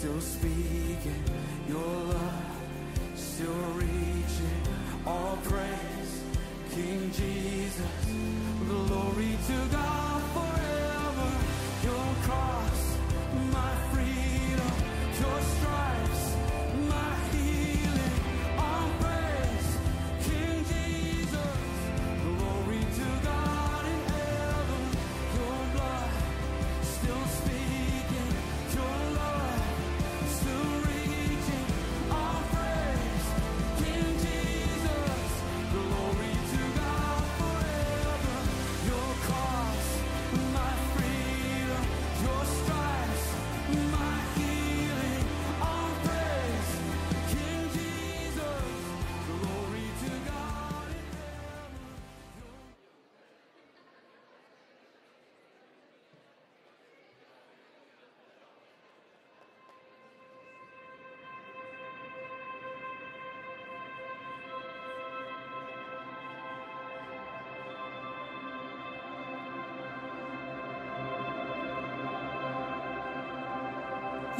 still speaking. Your love still reaching. All praise, King Jesus.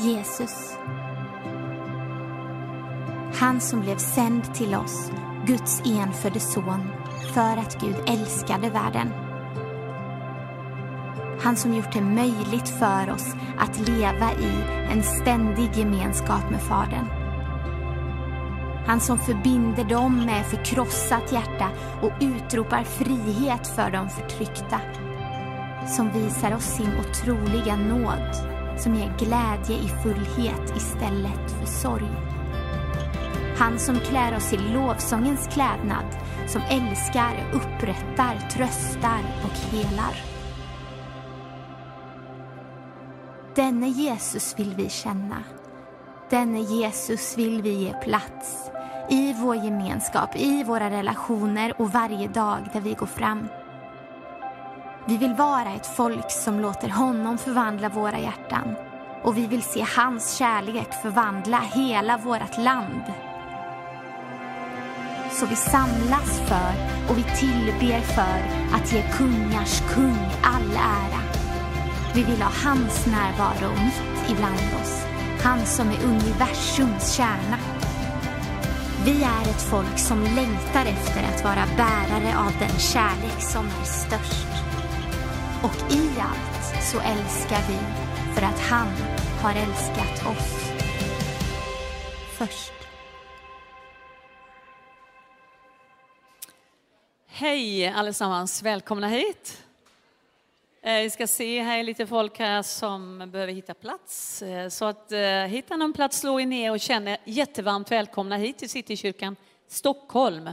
Jesus. Han som blev sänd till oss, Guds enfödde son, för att Gud älskade världen. Han som gjort det möjligt för oss att leva i en ständig gemenskap med Fadern. Han som förbinder dem med förkrossat hjärta och utropar frihet för de förtryckta. Som visar oss sin otroliga nåd, som ger glädje i fullhet istället för sorg. Han som klär oss i lovsångens klädnad, som älskar, upprättar, tröstar och helar. Denne Jesus vill vi känna. Denne Jesus vill vi ge plats i vår gemenskap, i våra relationer och varje dag där vi går fram. Vi vill vara ett folk som låter honom förvandla våra hjärtan och vi vill se hans kärlek förvandla hela vårt land. Så vi samlas för och vi tillber för att ge kungars kung all ära. Vi vill ha hans närvaro mitt ibland oss. Han som är universums kärna. Vi är ett folk som längtar efter att vara bärare av den kärlek som är störst. Och i allt så älskar vi för att han har älskat oss först. Hej allesammans, välkomna hit. Eh, vi ska se, här är lite folk här som behöver hitta plats. Eh, så att eh, hitta någon plats, slå er ner och känn er jättevarmt välkomna hit till Citykyrkan Stockholm.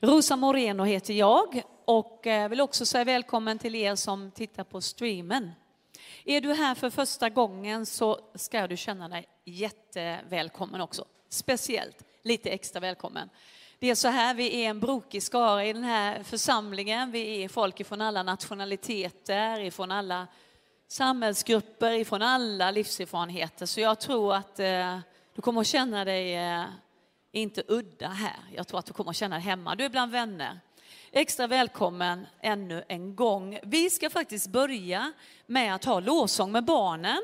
Rosa Moreno heter jag och jag vill också säga välkommen till er som tittar på streamen. Är du här för första gången så ska du känna dig jättevälkommen också. Speciellt lite extra välkommen. Det är så här, vi är en brokig skara i den här församlingen. Vi är folk från alla nationaliteter, ifrån alla samhällsgrupper, ifrån alla livserfarenheter. Så jag tror att eh, du kommer att känna dig eh, inte udda här. Jag tror att du kommer att känna dig hemma. Du är bland vänner. Extra välkommen ännu en gång. Vi ska faktiskt börja med att ha lovsång med barnen.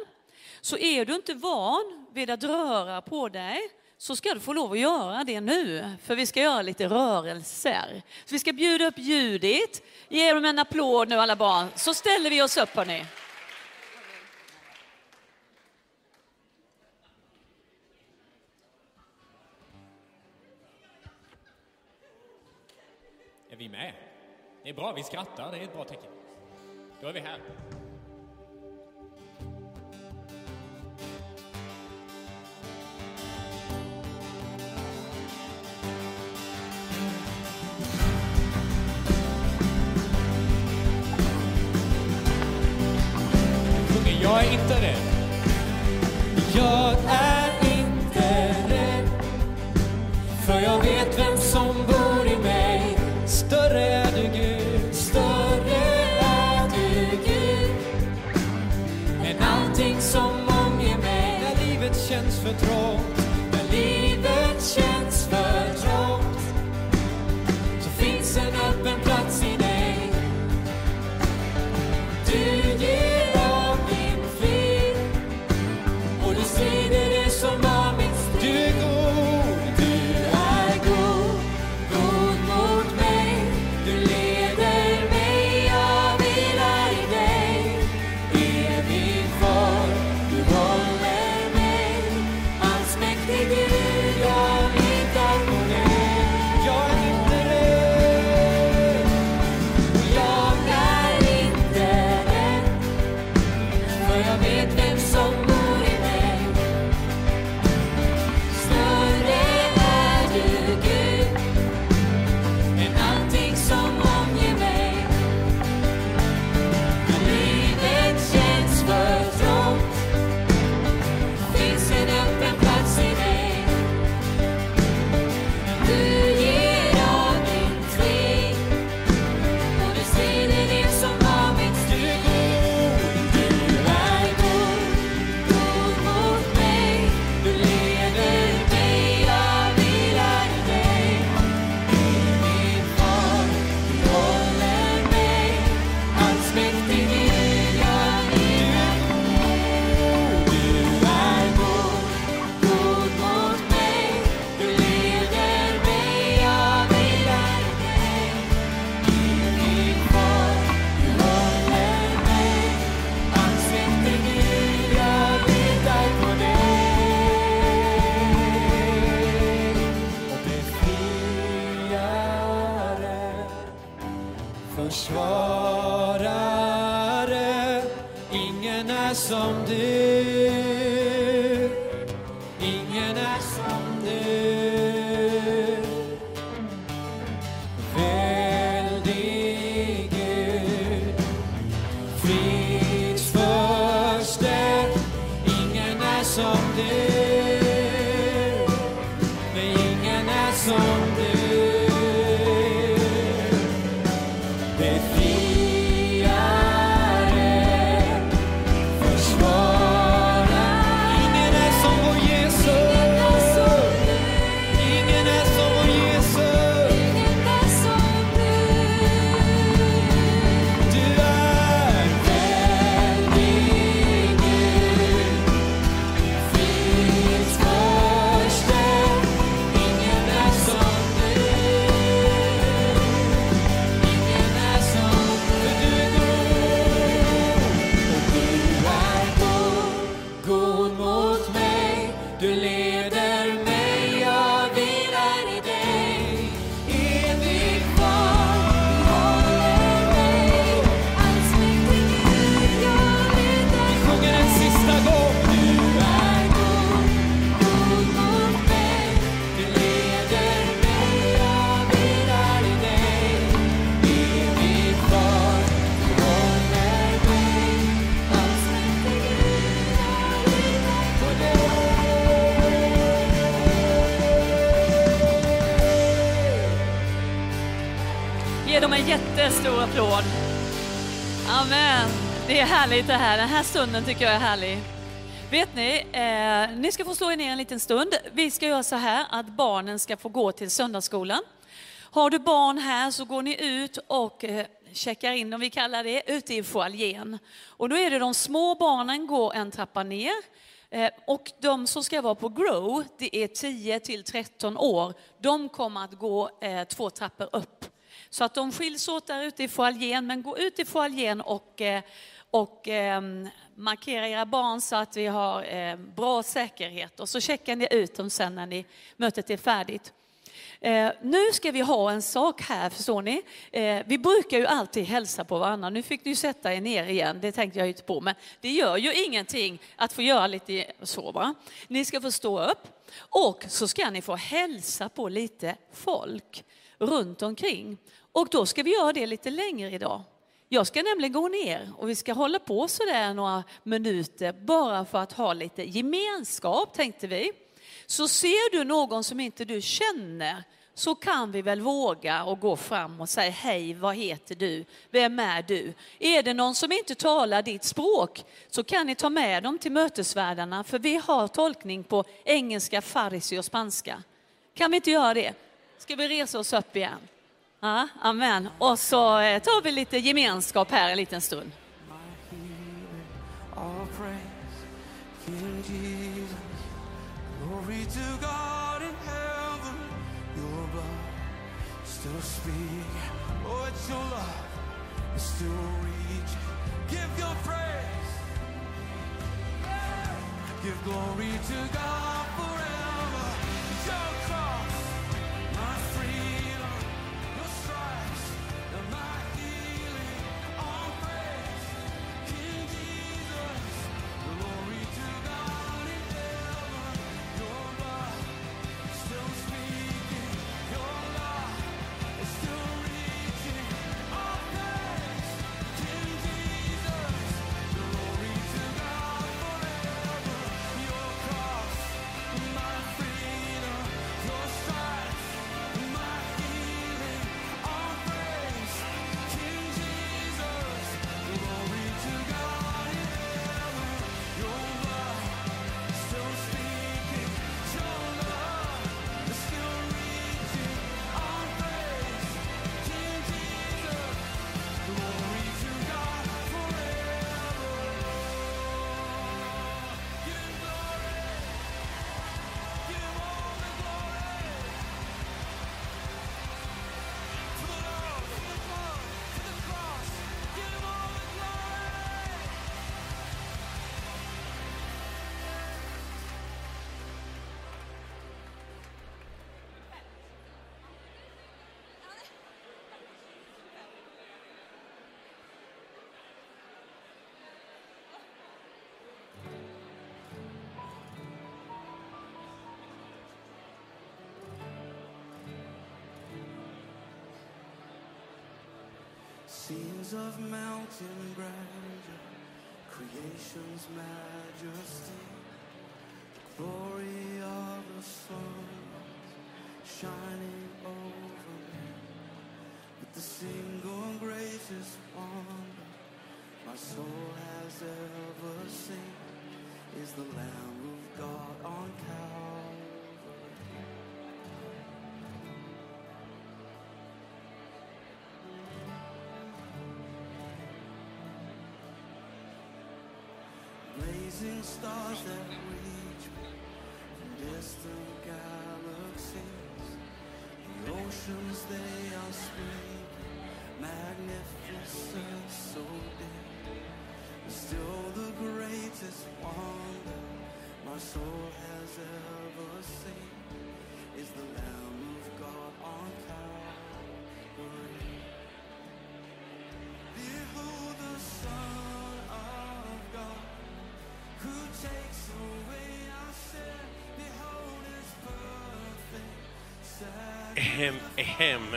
Så är du inte van vid att röra på dig så ska du få lov att göra det nu, för vi ska göra lite rörelser. Så vi ska bjuda upp Judit. Ge dem en applåd nu alla barn, så ställer vi oss upp hörni. Är vi med? Det är bra, vi skrattar, det är ett bra tecken. Då är vi här. Sjunger jag är inte rädd. Jag är inte rädd. För jag vet vem som härligt det här. Den här stunden tycker jag är härlig. Vet ni, eh, ni ska få slå er ner en liten stund. Vi ska göra så här att barnen ska få gå till söndagsskolan. Har du barn här så går ni ut och eh, checkar in, om vi kallar det, ute i foajén. Och då är det de små barnen går en trappa ner. Eh, Och de som ska vara på Grow, det är 10 till 13 år, de kommer att gå eh, två trappor upp. Så att de skiljs åt där ute i foajén, men gå ut i foajén och, eh, och eh, markera era barn så att vi har eh, bra säkerhet. Och så checkar ni ut dem sen när ni, mötet är färdigt. Eh, nu ska vi ha en sak här, förstår ni. Eh, vi brukar ju alltid hälsa på varandra. Nu fick ni ju sätta er ner igen, det tänkte jag ju inte på. Men det gör ju ingenting att få göra lite så. Va? Ni ska få stå upp och så ska ni få hälsa på lite folk runt omkring. Och då ska vi göra det lite längre idag. Jag ska nämligen gå ner och vi ska hålla på sådär några minuter bara för att ha lite gemenskap tänkte vi. Så ser du någon som inte du känner så kan vi väl våga och gå fram och säga hej, vad heter du? Vem är du? Är det någon som inte talar ditt språk så kan ni ta med dem till mötesvärdarna för vi har tolkning på engelska, farisi och spanska. Kan vi inte göra det? Ska vi resa oss upp igen? Ja, amen. Och så eh, tar vi lite gemenskap här en liten stund. my healer, all praise, forever. Scenes of mountain grandeur, creation's majesty, the glory of the sun shining over me. With the single greatest wonder my soul has ever seen is the Lamb of God on Calvary. Blazing stars that reach from distant galaxies. The oceans they are speaking, magnificent, so deep. But still the greatest wonder my soul has ever seen is the Lamb Ehem, ehem.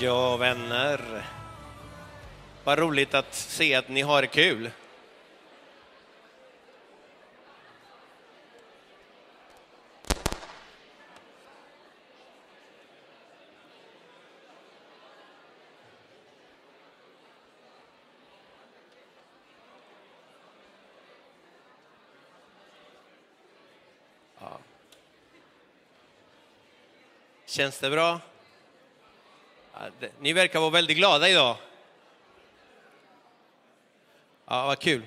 Ja, vänner. Vad roligt att se att ni har kul. Känns det bra? Ni verkar vara väldigt glada idag. Ja, vad kul.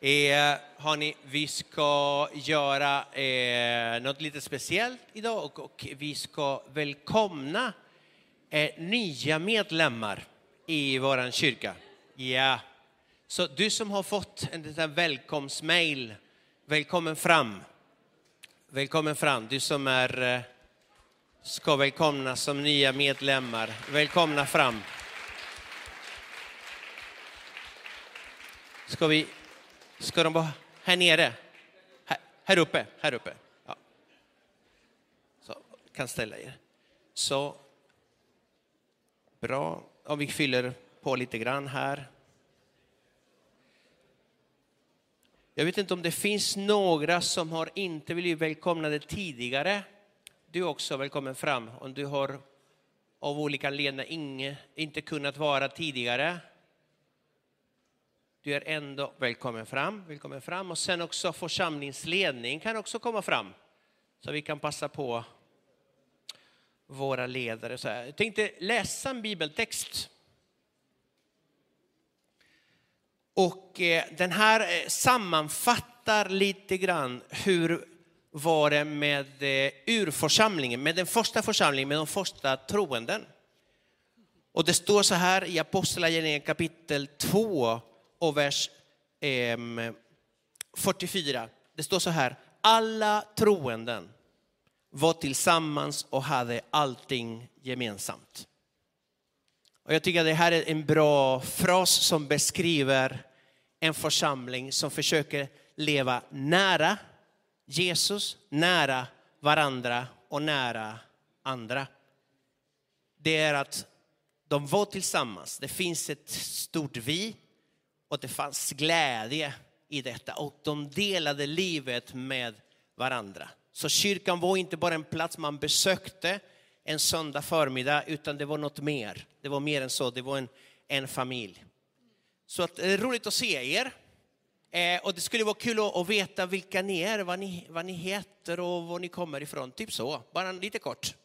Eh, hörni, vi ska göra eh, något lite speciellt idag och, och vi ska välkomna eh, nya medlemmar i vår kyrka. Ja. Så du som har fått en liten välkomstmail, välkommen fram. Välkommen fram, du som är, eh, ska välkomnas som nya medlemmar. Välkomna fram. Ska, vi, ska de vara här nere? Här, här uppe? Här uppe. Ja. Så, kan ställa er. Så, bra. Om vi fyller på lite grann här. Jag vet inte om det finns några som har inte blivit välkomnade tidigare. Du är också välkommen fram om du har av olika anledningar inte kunnat vara tidigare. Du är ändå välkommen fram. Välkommen fram. Och sen också församlingsledning kan också komma fram. Så vi kan passa på våra ledare. Så här. Jag tänkte läsa en bibeltext. Och eh, den här eh, sammanfattar lite grann hur var det med eh, urförsamlingen, med den första församlingen, med de första troenden. Och det står så här i Apostlagärningarna kapitel 2 och vers 44. Det står så här, alla troenden var tillsammans och hade allting gemensamt. Och jag tycker att det här är en bra fras som beskriver en församling som försöker leva nära Jesus, nära varandra och nära andra. Det är att de var tillsammans. Det finns ett stort vi och det fanns glädje i detta och de delade livet med varandra. Så kyrkan var inte bara en plats man besökte en söndag förmiddag utan det var något mer. Det var mer än så, det var en, en familj. Så att, det är roligt att se er. Eh, och det skulle vara kul att, att veta vilka ni är, vad ni, vad ni heter och var ni kommer ifrån. Typ så, bara lite kort.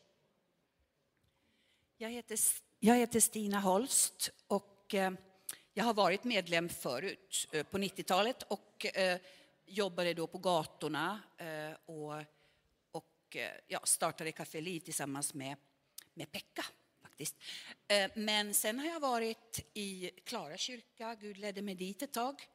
Jag heter, jag heter Stina Holst och eh, jag har varit medlem förut eh, på 90-talet och eh, jobbade då på gatorna eh, och, och eh, ja, startade Café Liv tillsammans med, med Pekka. Faktiskt. Eh, Men sen har jag varit i Klara kyrka, Gud ledde mig dit ett tag.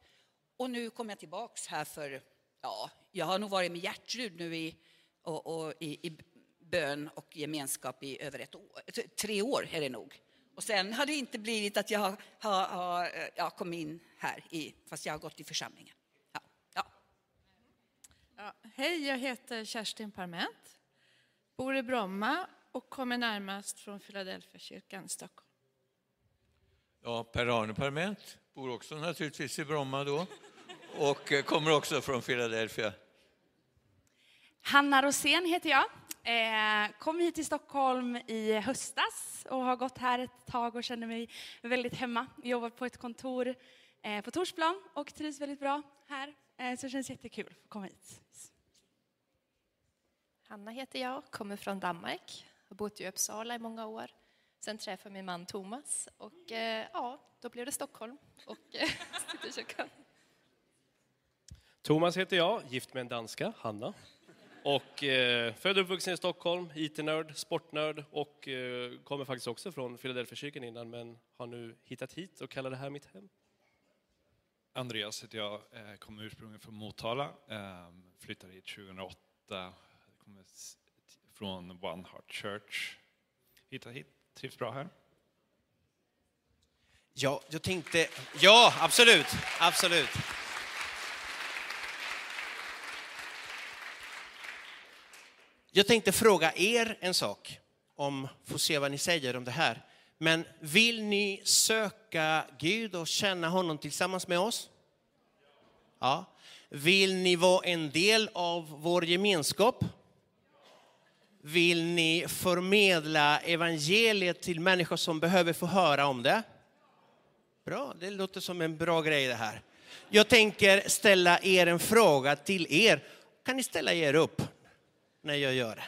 Och nu kom jag tillbaks här för, ja, jag har nog varit med Gertrud nu i, och, och i, i bön och gemenskap i över ett år, tre år är det nog. Och sen har det inte blivit att jag har, har, har eh, jag kom in här, i, fast jag har gått i församlingen. Ja, ja. Ja, hej, jag heter Kerstin Parment, bor i Bromma och kommer närmast från Philadelphia kyrkan i Stockholm. Ja, Per-Arne Parment bor också naturligtvis i Bromma då och eh, kommer också från Philadelphia. Hanna Rosén heter jag. Eh, kom hit till Stockholm i höstas och har gått här ett tag och känner mig väldigt hemma. Jobbat på ett kontor eh, på Torsplan och trivs väldigt bra här. Så det känns jättekul att komma hit. Hanna heter jag, kommer från Danmark. Har bott i Uppsala i många år. Sen träffade min man Thomas och ja, då blev det Stockholm och sitter i kyrkan. Thomas heter jag, gift med en danska, Hanna. Och eh, född och uppvuxen i Stockholm, IT-nörd, sportnörd och eh, kommer faktiskt också från Philadelphia kyrkan innan men har nu hittat hit och kallar det här mitt hem. Andreas heter jag, eh, kommer ursprungligen från Motala, eh, flyttade hit 2008, kommer från One Heart Church. Hittade hit, trivs bra här. Ja, jag tänkte... Ja, absolut. Absolut. Jag tänkte fråga er en sak, om får se vad ni säger om det här. Men vill ni söka Gud och känna honom tillsammans med oss? Ja. Vill ni vara en del av vår gemenskap? Vill ni förmedla evangeliet till människor som behöver få höra om det? Bra, det låter som en bra grej det här. Jag tänker ställa er en fråga till er. Kan ni ställa er upp när jag gör det?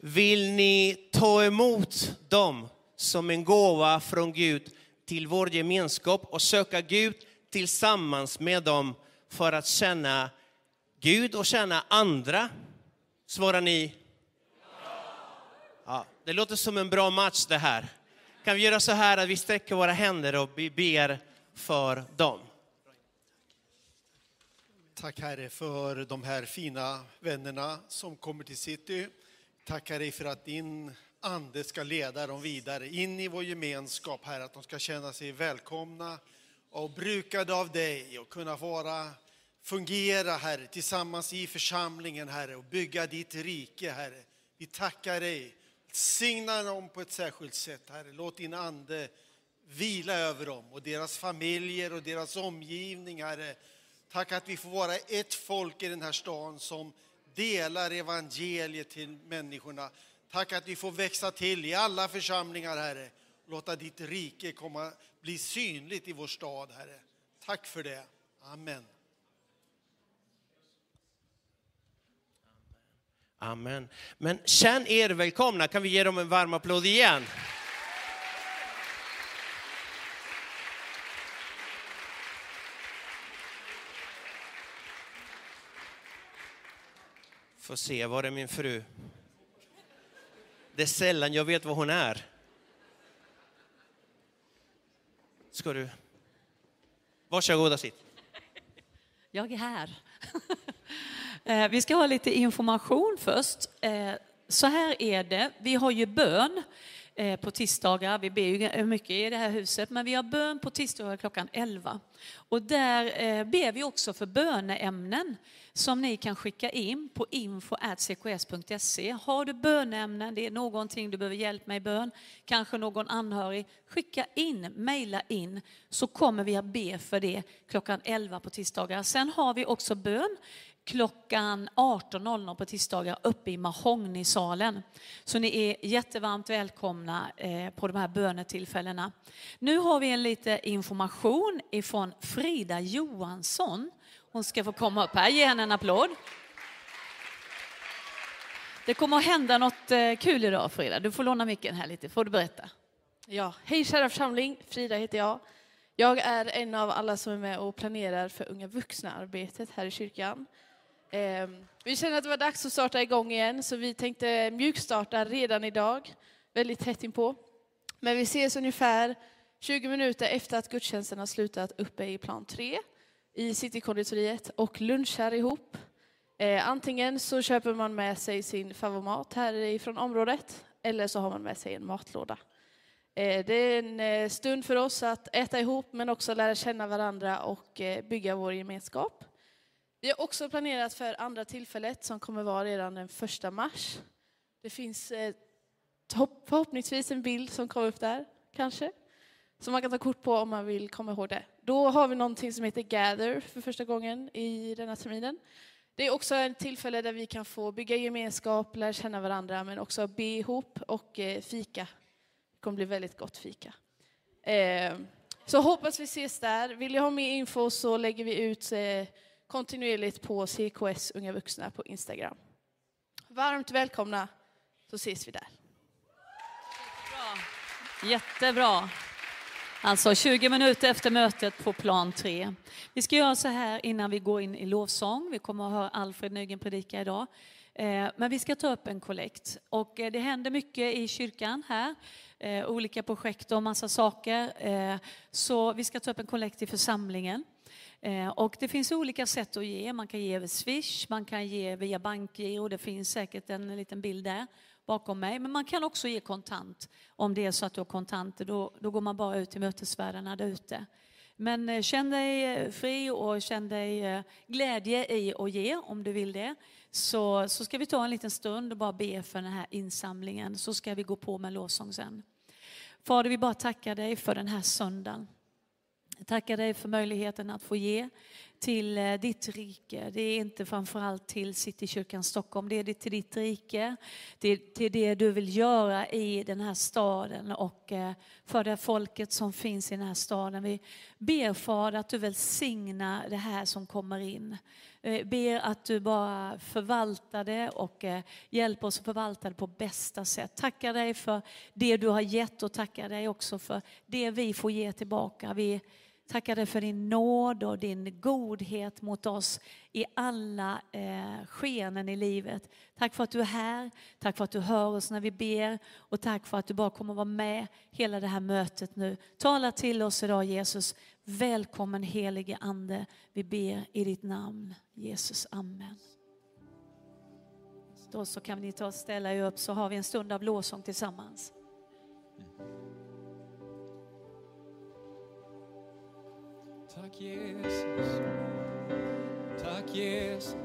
Vill ni ta emot dem som en gåva från Gud till vår gemenskap och söka Gud tillsammans med dem för att känna Gud och känna andra? Svarar ni Ja, det låter som en bra match det här. Kan vi göra så här att vi sträcker våra händer och ber för dem? Tack Herre för de här fina vännerna som kommer till city. Tack Herre för att din ande ska leda dem vidare in i vår gemenskap Herre, att de ska känna sig välkomna och brukade av dig och kunna vara, fungera Herre tillsammans i församlingen Herre och bygga ditt rike Herre. Vi tackar dig, signa dem på ett särskilt sätt Herre. Låt din ande vila över dem och deras familjer och deras omgivning Herre. Tack att vi får vara ett folk i den här stan som delar evangeliet till människorna. Tack att vi får växa till i alla församlingar, Herre. Låta ditt rike komma, bli synligt i vår stad, Herre. Tack för det. Amen. Amen. Men känn er välkomna. Kan vi ge dem en varm applåd igen? Får se, var är min fru? Det är sällan jag vet var hon är. Ska du? Varsågoda sitt. Jag är här. Eh, vi ska ha lite information först. Eh, så här är det, vi har ju bön Eh, på tisdagar. Vi ber ju eh, mycket i det här huset, men vi har bön på tisdagar klockan 11. Och där eh, ber vi också för böneämnen som ni kan skicka in på info.cks.se. Har du böneämnen, det är någonting du behöver hjälp med i bön, kanske någon anhörig, skicka in, mejla in, så kommer vi att be för det klockan 11 på tisdagar. Sen har vi också bön klockan 18.00 på tisdagar uppe i Mahognisalen. Så ni är jättevarmt välkomna eh, på de här bönetillfällena. Nu har vi en lite information ifrån Frida Johansson. Hon ska få komma upp här, ge henne en applåd. Det kommer att hända något eh, kul idag Frida. Du får låna micken här lite, får du berätta. Ja, hej kära församling, Frida heter jag. Jag är en av alla som är med och planerar för unga vuxna-arbetet här i kyrkan. Ehm, vi kände att det var dags att starta igång igen, så vi tänkte mjukstarta redan idag, väldigt tätt inpå. Men vi ses ungefär 20 minuter efter att gudstjänsten har slutat uppe i plan 3 i Citykonditoriet och lunchar ihop. Ehm, antingen så köper man med sig sin favoritmat härifrån området eller så har man med sig en matlåda. Ehm, det är en eh, stund för oss att äta ihop men också lära känna varandra och eh, bygga vår gemenskap. Vi har också planerat för andra tillfället som kommer vara redan den första mars. Det finns eh, förhoppningsvis en bild som kommer upp där, kanske. Som man kan ta kort på om man vill komma ihåg det. Då har vi någonting som heter Gather för första gången i denna terminen. Det är också ett tillfälle där vi kan få bygga gemenskap, lära känna varandra men också be ihop och eh, fika. Det kommer bli väldigt gott fika. Eh, Så hoppas vi ses där. Vill ni ha mer info så lägger vi ut eh, kontinuerligt på CKS Unga Vuxna på Instagram. Varmt välkomna så ses vi där. Jättebra. Alltså 20 minuter efter mötet på plan 3. Vi ska göra så här innan vi går in i lovsång. Vi kommer att höra Alfred Nygren predika idag. Eh, men vi ska ta upp en kollekt. Och eh, det händer mycket i kyrkan här. Eh, olika projekt och massa saker. Så vi ska ta upp en kollekt i församlingen. Eh, och det finns olika sätt att ge. Man kan ge över Swish, man kan ge via bankgiro. Det finns säkert en liten bild där bakom mig. Men man kan också ge kontant. Om det är så att du har kontanter, då, då går man bara ut till mötesvärdarna där ute. Men eh, känn dig eh, fri och känn dig glädje i att ge om du vill det. Så, så ska vi ta en liten stund och bara be för den här insamlingen. Så ska vi gå på med lovsång sen. Fader, vi bara tackar dig för den här söndagen. Jag tackar dig för möjligheten att få ge till eh, ditt rike. Det är inte framförallt till Citykyrkan Stockholm, det är till ditt rike. Det är till det du vill göra i den här staden och eh, för det folket som finns i den här staden. Vi ber Fader att du välsignar det här som kommer in. Vi Ber att du bara förvaltar det och eh, hjälper oss att förvalta det på bästa sätt. Tackar dig för det du har gett och tackar dig också för det vi får ge tillbaka. Vi tackar dig för din nåd och din godhet mot oss i alla eh, skenen i livet. Tack för att du är här, tack för att du hör oss när vi ber och tack för att du bara kommer vara med hela det här mötet nu. Tala till oss idag Jesus. Välkommen helige Ande. Vi ber i ditt namn. Jesus, amen. Då så kan ni ta och ställa er upp så har vi en stund av lovsång tillsammans. Tack Jesus. Tack Jesus.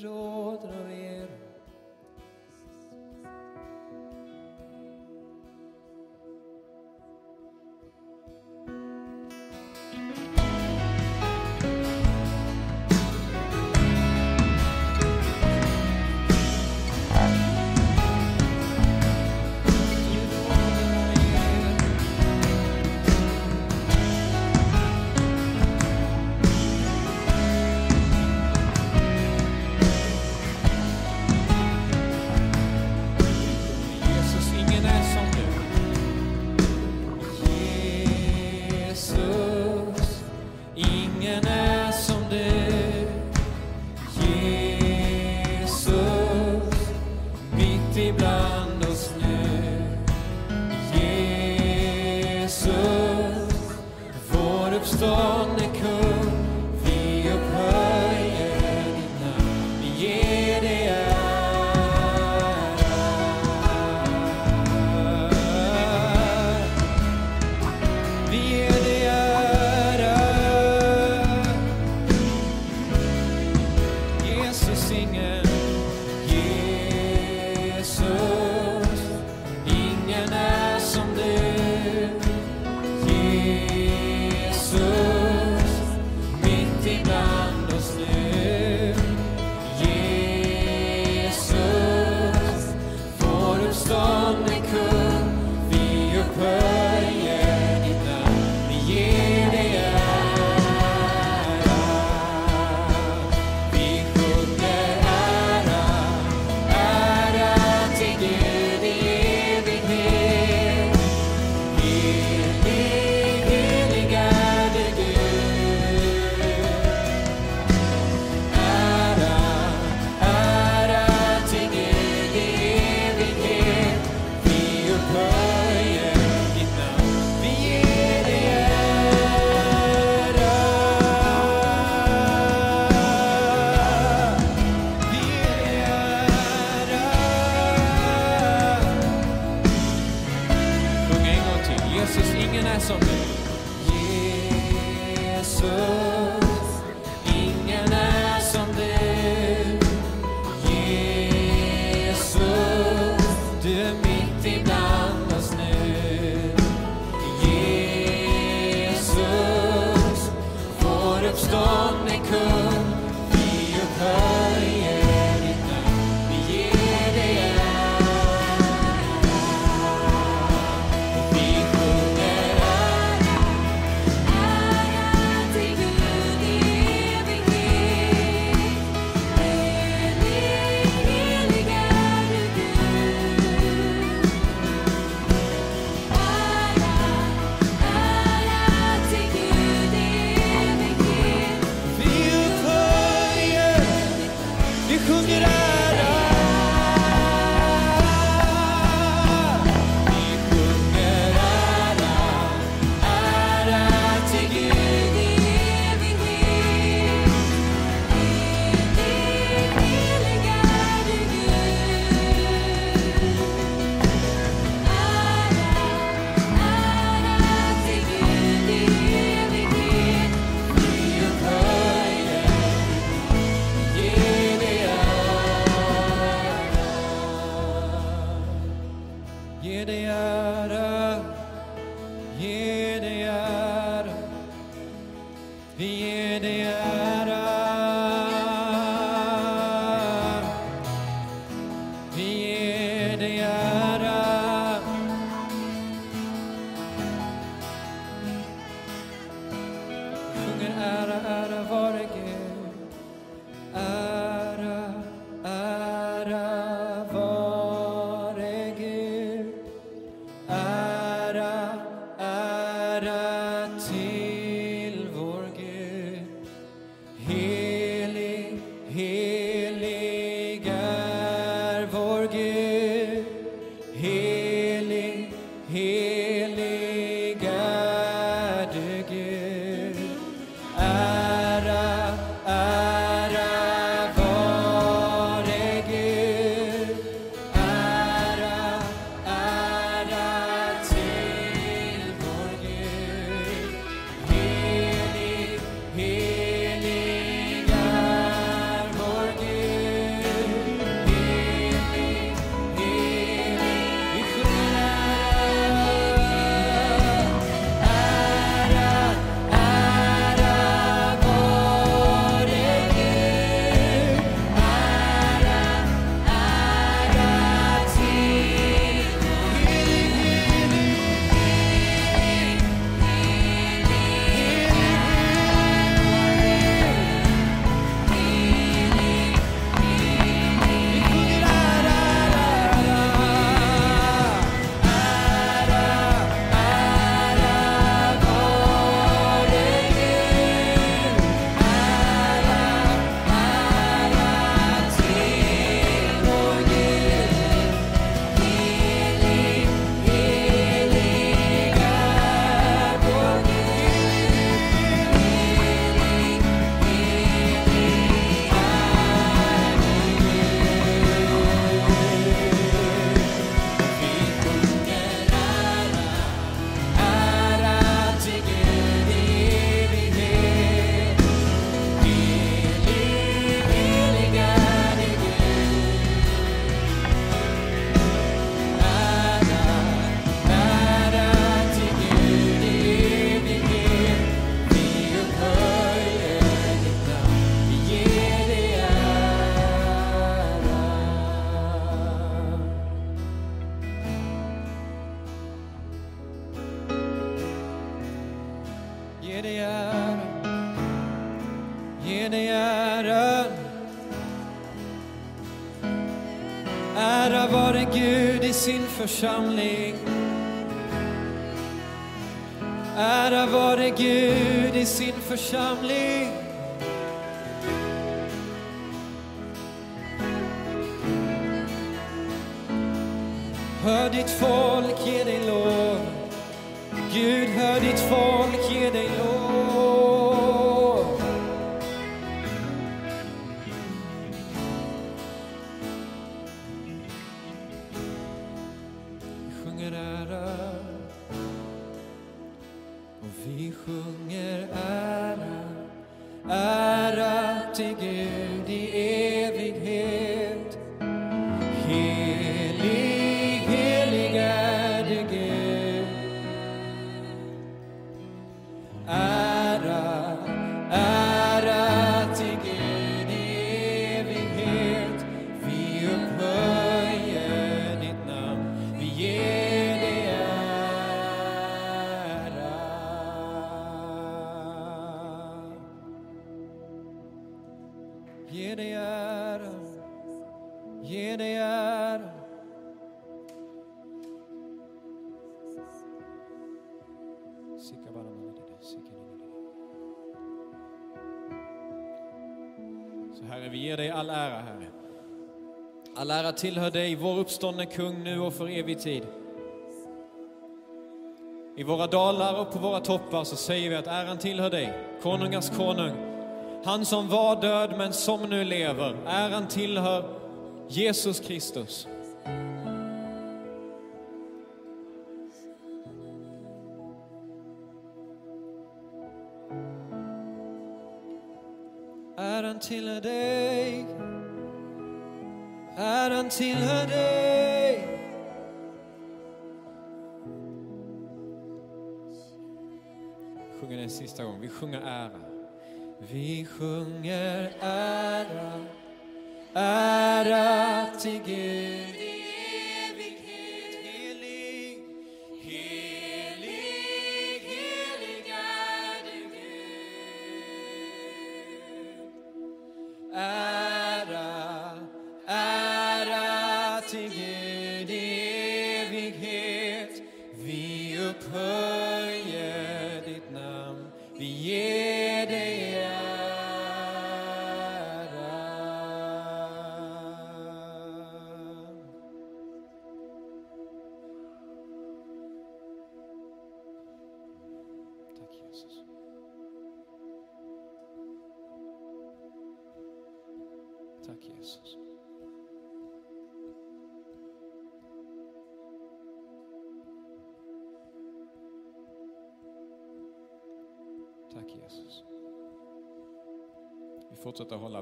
Du vår healing, healing. församling. Ära vare Gud i sin församling. Hör ditt folk ge dig lov. Gud, hör ditt folk ge dig lov. All ära tillhör dig, vår uppståndne kung, nu och för evig tid. I våra dalar och på våra toppar så säger vi att äran tillhör dig, konungars konung. Han som var död men som nu lever, äran tillhör Jesus Kristus. Nästa gång. Vi sjunger ära. Vi sjunger ära, ära till Gud.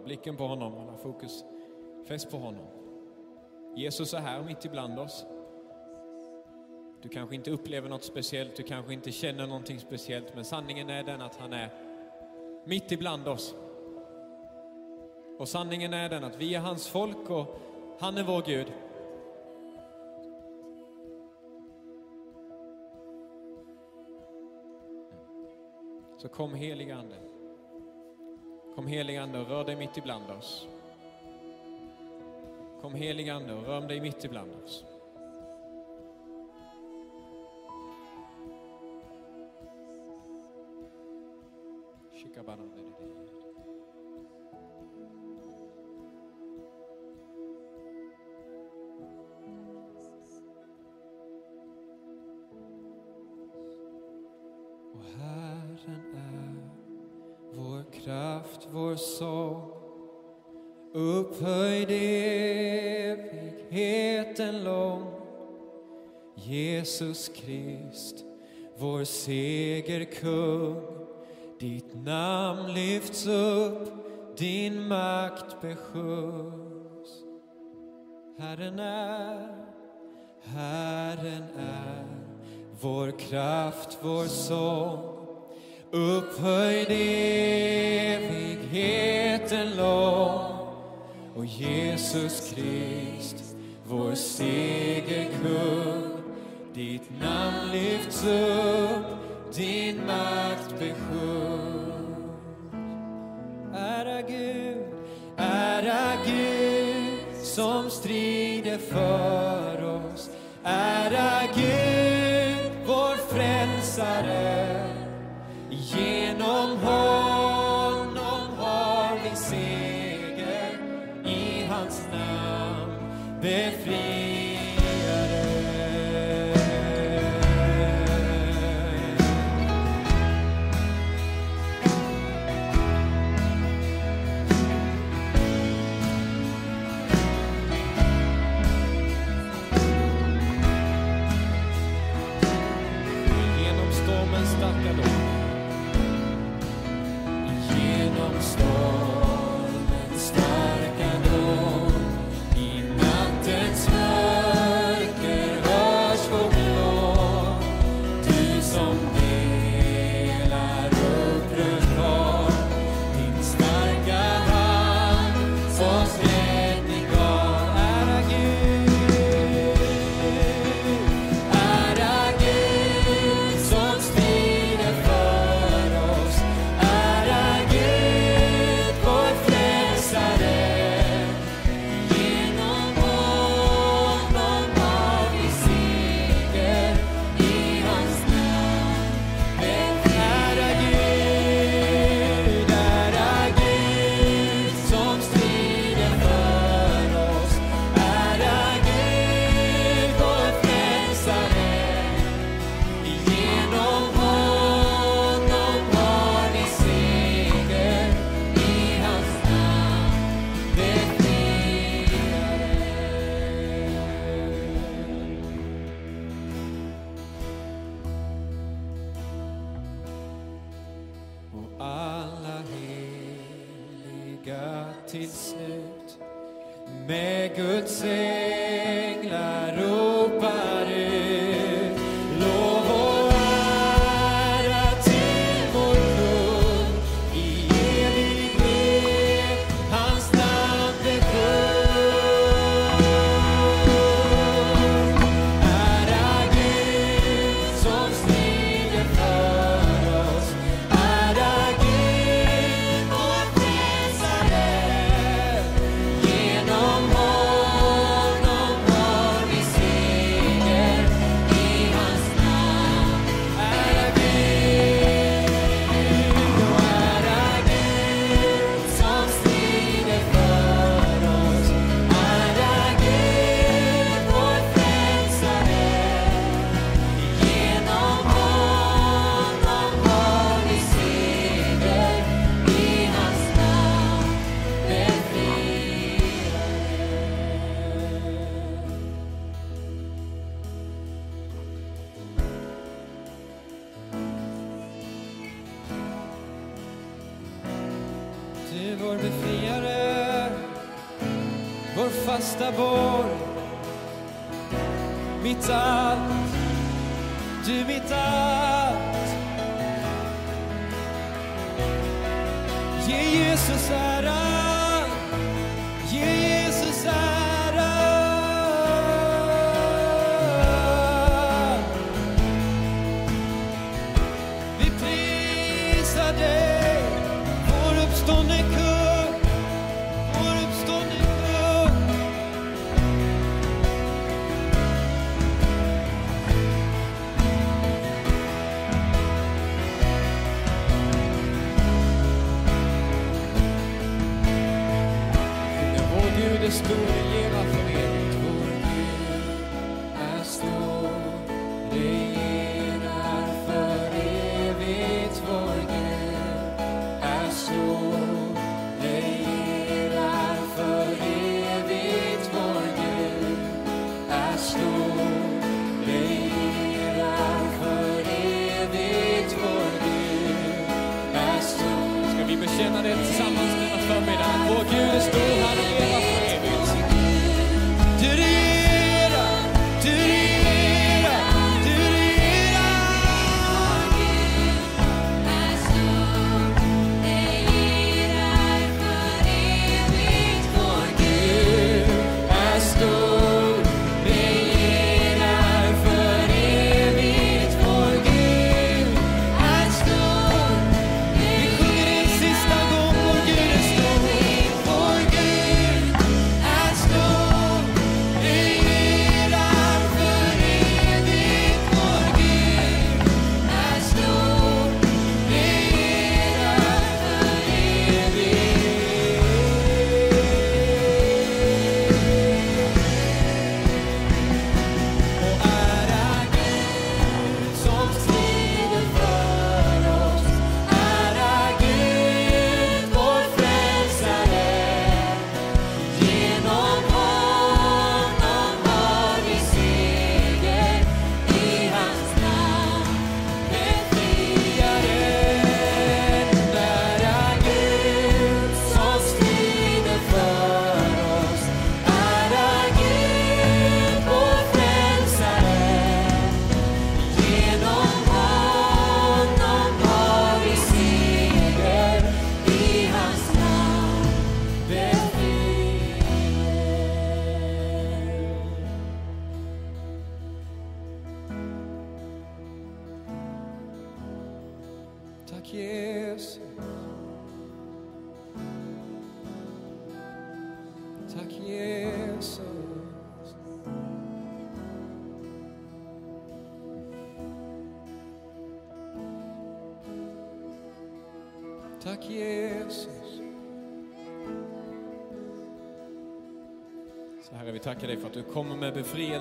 Blicken på honom, hålla fokus fäst på honom. Jesus är här mitt ibland oss. Du kanske inte upplever något speciellt, du kanske inte känner någonting speciellt, men sanningen är den att han är mitt ibland oss. Och sanningen är den att vi är hans folk och han är vår Gud. Så kom helig Ande. Kom helige Ande och rör dig mitt ibland oss. Kom helige Ande och rör dig mitt ibland oss. Jesus Krist, vår segerkung. Ditt namn lyfts upp, din makt besjungs Herren är, Herren är vår kraft, vår sång. Upphöjd evigheten lång. Och Jesus Krist, vår segerkung ditt namn lyfts upp, din makt besjungs Ära Gud, ära Gud som strider för oss. Ära Gud, vår frälsare. Genom honom har vi seger, i hans namn befriare. Vår fasta för evigt. Vår Gud är stor, regerar för evigt. Vår Gud är stor, regerar för evigt. Vår Gud är stor, regerar för evigt. Vår Gud är stor. Ska vi bekänna det tillsammans denna förmiddag? Vår Gud är stor,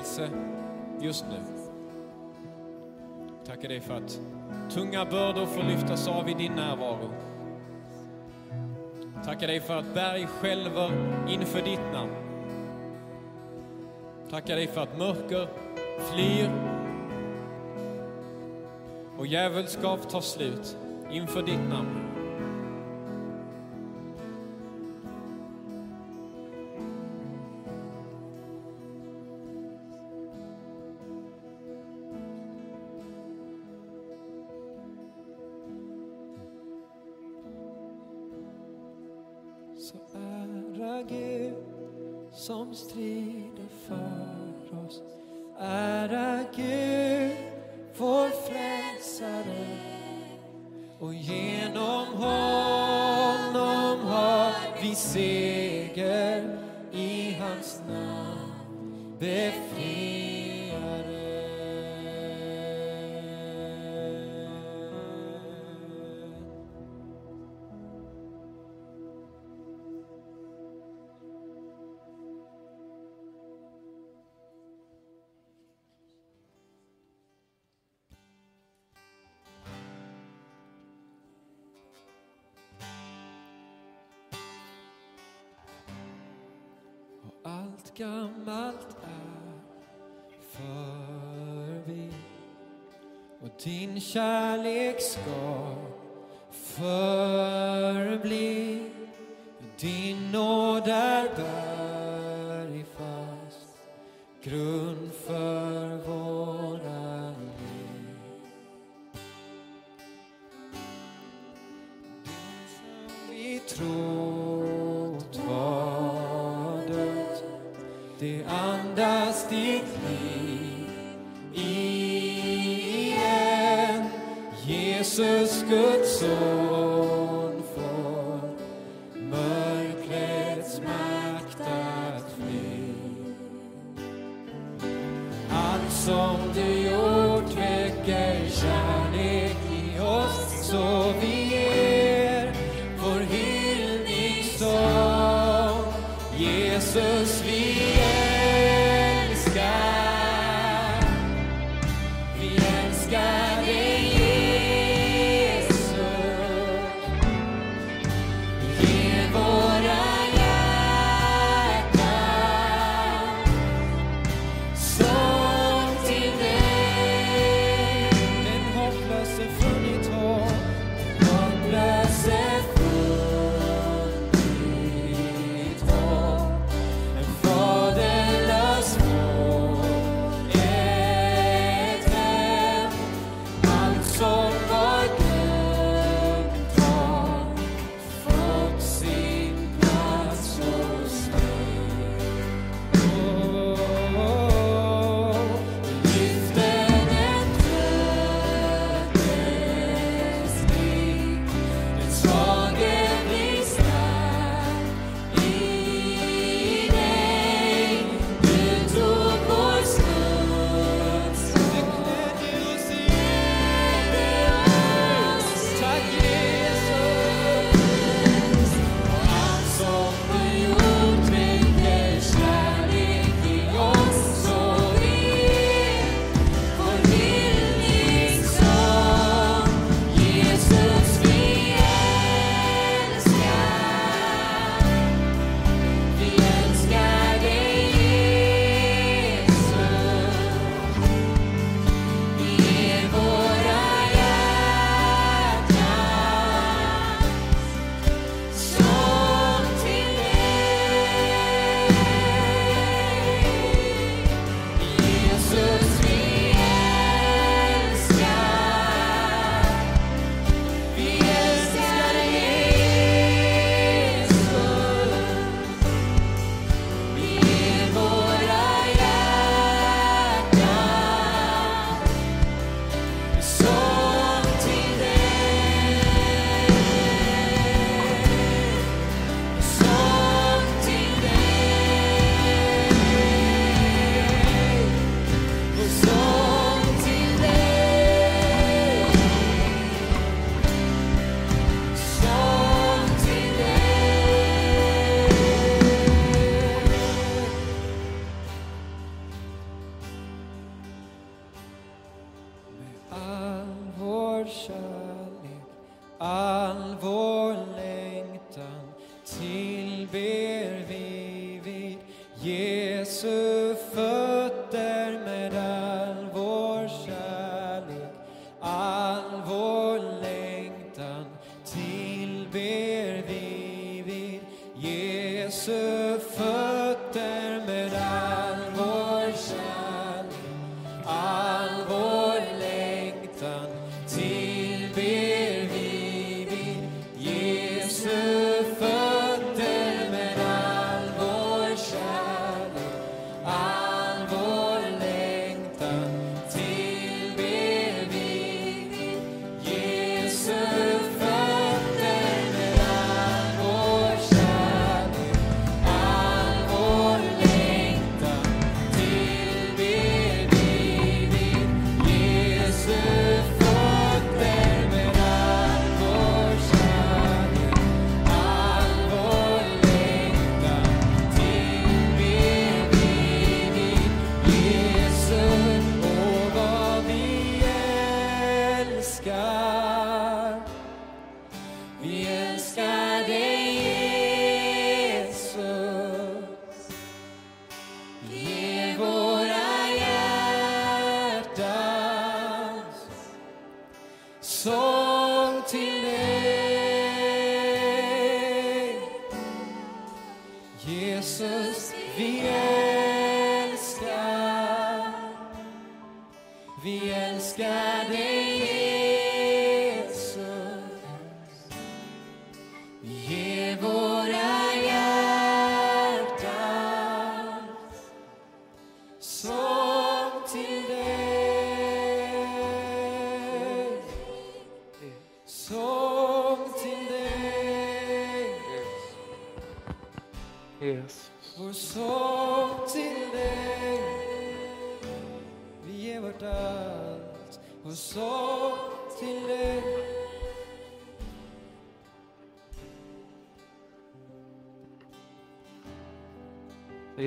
välsignelse just nu. Tackar dig för att tunga bördor får lyftas av i din närvaro. Tackar dig för att berg skälver inför ditt namn. Tackar dig för att mörker flyr och djävulskap tar slut inför ditt namn. Strider för oss. Ära Gud, vår frälsare. Och genom honom har vi seger i hans namn. Befriare. Allt gammalt är förbi och din kärlek ska förbli.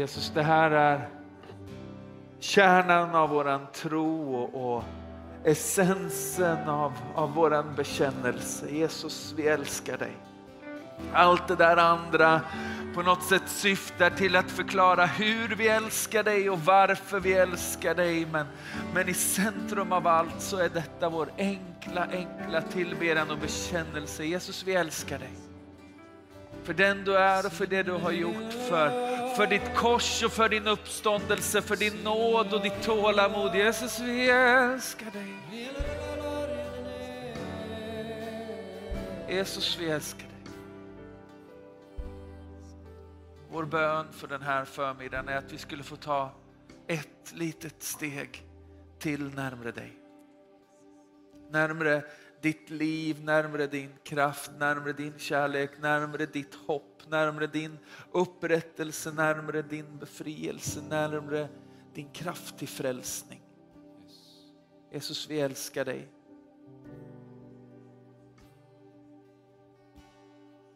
Jesus, det här är kärnan av våran tro och, och essensen av, av våran bekännelse. Jesus, vi älskar dig. Allt det där andra på något sätt syftar till att förklara hur vi älskar dig och varför vi älskar dig. Men, men i centrum av allt så är detta vår enkla, enkla tillbedjan och bekännelse. Jesus, vi älskar dig. För den du är och för det du har gjort, för, för ditt kors och för din uppståndelse, för din nåd och ditt tålamod. Jesus, vi älskar dig. Jesus, vi älskar dig. Vår bön för den här förmiddagen är att vi skulle få ta ett litet steg till närmre dig. Närmre ditt liv, närmre din kraft, närmre din kärlek, närmre ditt hopp, närmre din upprättelse, närmre din befrielse, närmre din kraft till frälsning. Jesus, vi älskar dig.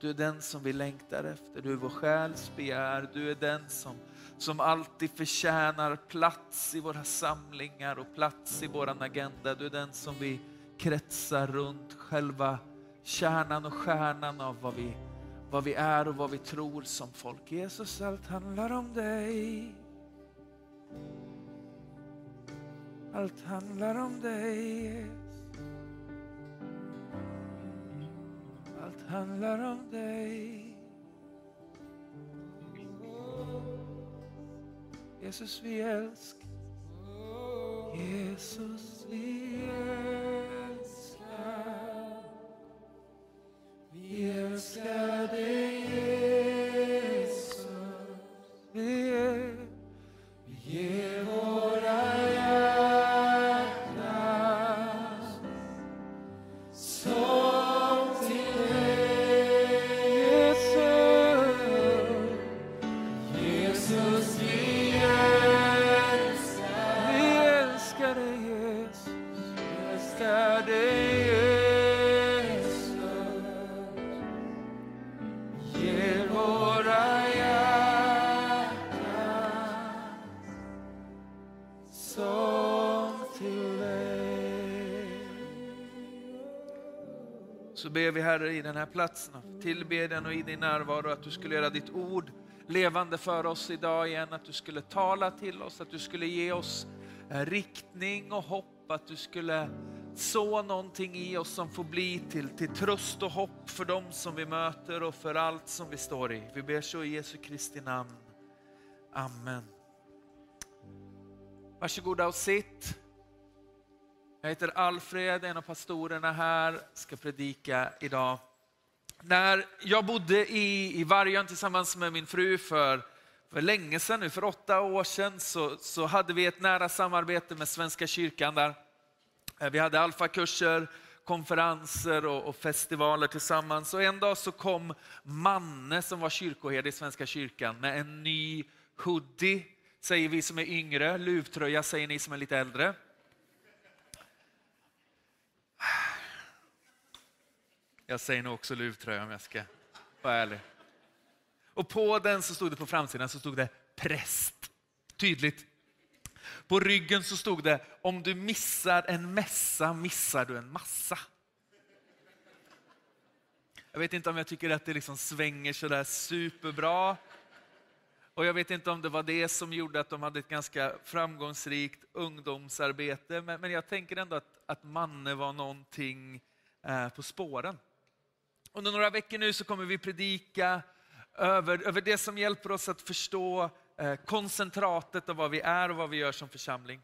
Du är den som vi längtar efter, du är vår själs begär, du är den som, som alltid förtjänar plats i våra samlingar och plats i våran agenda. Du är den som vi kretsar runt själva kärnan och stjärnan av vad vi, vad vi är och vad vi tror som folk. Jesus, allt handlar om dig. Allt handlar om dig. Allt handlar om dig. Jesus, vi älskar. Jesus, vi älskar. Vi älskar platsen, av tillbedjan och i din närvaro att du skulle göra ditt ord levande för oss idag igen, att du skulle tala till oss, att du skulle ge oss eh, riktning och hopp, att du skulle så någonting i oss som får bli till, till tröst och hopp för dem som vi möter och för allt som vi står i. Vi ber så i Jesu Kristi namn. Amen. Varsågoda och sitt. Jag heter Alfred, en av pastorerna här, ska predika idag. När jag bodde i, i Vargön tillsammans med min fru för, för länge sedan nu, för åtta år sedan, så, så hade vi ett nära samarbete med Svenska kyrkan där. Eh, vi hade alfakurser, konferenser och, och festivaler tillsammans. Och en dag så kom Manne som var kyrkoherde i Svenska kyrkan med en ny hoodie, säger vi som är yngre. Luvtröja säger ni som är lite äldre. Jag säger nog också luvtröja om jag ska vara ärlig. Och på den så stod det på framsidan så stod det präst. Tydligt. På ryggen så stod det om du missar en mässa missar du en massa. Jag vet inte om jag tycker att det liksom svänger sådär superbra. Och jag vet inte om det var det som gjorde att de hade ett ganska framgångsrikt ungdomsarbete. Men, men jag tänker ändå att, att Manne var någonting eh, på spåren. Under några veckor nu så kommer vi predika över, över det som hjälper oss att förstå eh, koncentratet av vad vi är och vad vi gör som församling.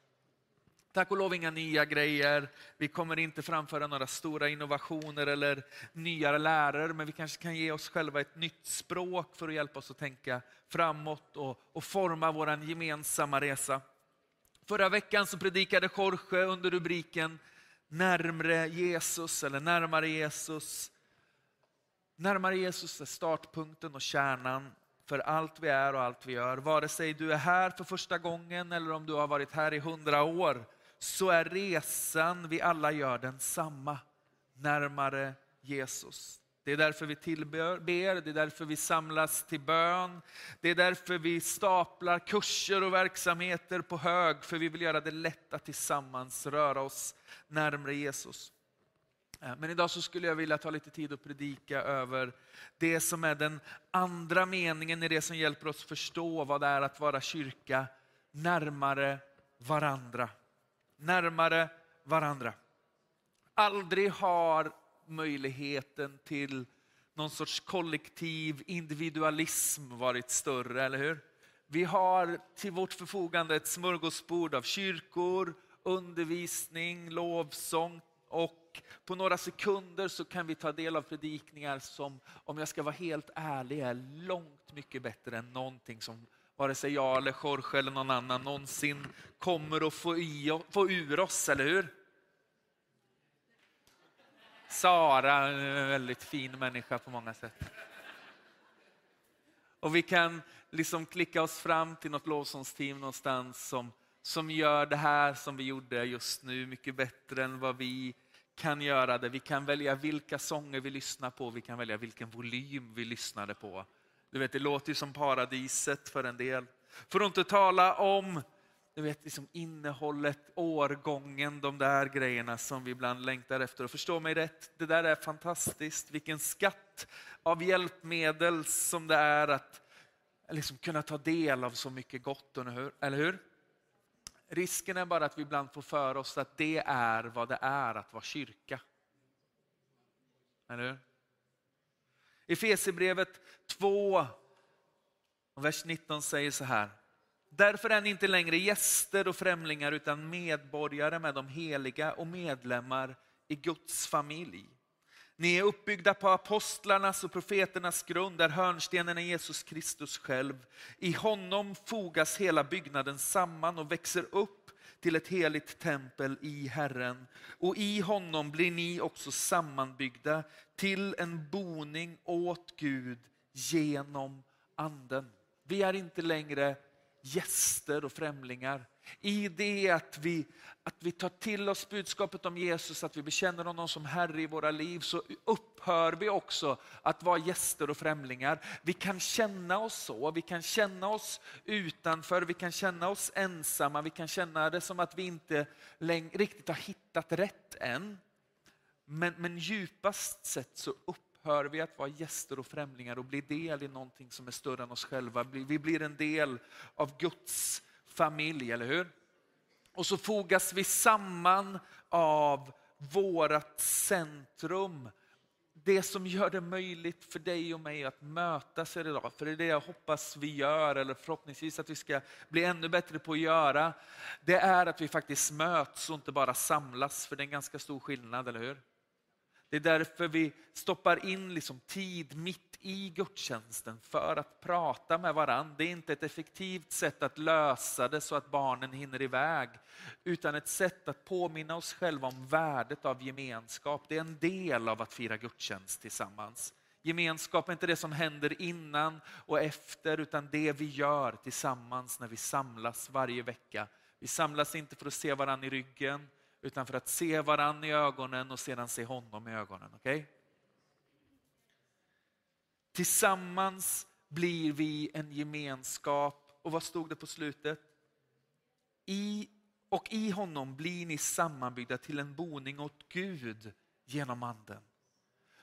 Tack och lov inga nya grejer. Vi kommer inte framföra några stora innovationer eller nya lärare, men vi kanske kan ge oss själva ett nytt språk för att hjälpa oss att tänka framåt och, och forma vår gemensamma resa. Förra veckan så predikade Jorge under rubriken Närmre Jesus eller Närmare Jesus. Närmare Jesus är startpunkten och kärnan för allt vi är och allt vi gör. Vare sig du är här för första gången eller om du har varit här i hundra år så är resan vi alla gör densamma. Närmare Jesus. Det är därför vi tillber, det är därför vi samlas till bön. Det är därför vi staplar kurser och verksamheter på hög, för vi vill göra det lätt att tillsammans röra oss närmare Jesus. Eh, men idag så skulle jag vilja ta lite tid och predika över det som är den andra meningen i det som hjälper oss förstå vad det är att vara kyrka närmare varandra. Närmare varandra. Aldrig har möjligheten till någon sorts kollektiv individualism varit större, eller hur? Vi har till vårt förfogande ett smörgåsbord av kyrkor, undervisning, lovsång och på några sekunder så kan vi ta del av predikningar som, om jag ska vara helt ärlig, är långt mycket bättre än någonting som vare sig jag eller Jorge eller någon annan någonsin kommer att få, i, få ur oss, eller hur? Sara, en väldigt fin människa på många sätt. Och vi kan liksom klicka oss fram till något lovsångsteam någonstans som, som gör det här som vi gjorde just nu mycket bättre än vad vi kan göra det. Vi kan välja vilka sånger vi lyssnar på, vi kan välja vilken volym vi lyssnade på. Du vet, det låter ju som paradiset för en del. För att inte tala om du vet, liksom innehållet, årgången, de där grejerna som vi ibland längtar efter. Och förstå mig rätt, det där är fantastiskt. Vilken skatt av hjälpmedel som det är att liksom kunna ta del av så mycket gott, eller hur? Risken är bara att vi ibland får för oss att det är vad det är att vara kyrka. Eller hur? Efesierbrevet 2, vers 19 säger så här. Därför är ni inte längre gäster och främlingar utan medborgare med de heliga och medlemmar i Guds familj. Ni är uppbyggda på apostlarnas och profeternas grund, där hörnstenen är Jesus Kristus själv. I honom fogas hela byggnaden samman och växer upp till ett heligt tempel i Herren. Och i honom blir ni också sammanbyggda till en boning åt Gud genom Anden. Vi är inte längre gäster och främlingar. I det att vi, att vi tar till oss budskapet om Jesus, att vi bekänner honom som Herre i våra liv, så upphör vi också att vara gäster och främlingar. Vi kan känna oss så, vi kan känna oss utanför, vi kan känna oss ensamma, vi kan känna det som att vi inte riktigt har hittat rätt än. Men, men djupast sett så upphör vi att vara gäster och främlingar och bli del i någonting som är större än oss själva. Vi blir en del av Guds familj, eller hur? Och så fogas vi samman av vårat centrum. Det som gör det möjligt för dig och mig att mötas här idag, för det är det jag hoppas vi gör, eller förhoppningsvis att vi ska bli ännu bättre på att göra, det är att vi faktiskt möts och inte bara samlas, för det är en ganska stor skillnad, eller hur? Det är därför vi stoppar in liksom tid mitt i gudstjänsten för att prata med varandra. Det är inte ett effektivt sätt att lösa det så att barnen hinner iväg, utan ett sätt att påminna oss själva om värdet av gemenskap. Det är en del av att fira gudstjänst tillsammans. Gemenskap är inte det som händer innan och efter, utan det vi gör tillsammans när vi samlas varje vecka. Vi samlas inte för att se varandra i ryggen, utan för att se varann i ögonen och sedan se honom i ögonen. Okay? Tillsammans blir vi en gemenskap. Och vad stod det på slutet? I, och i honom blir ni sammanbyggda till en boning åt Gud genom anden.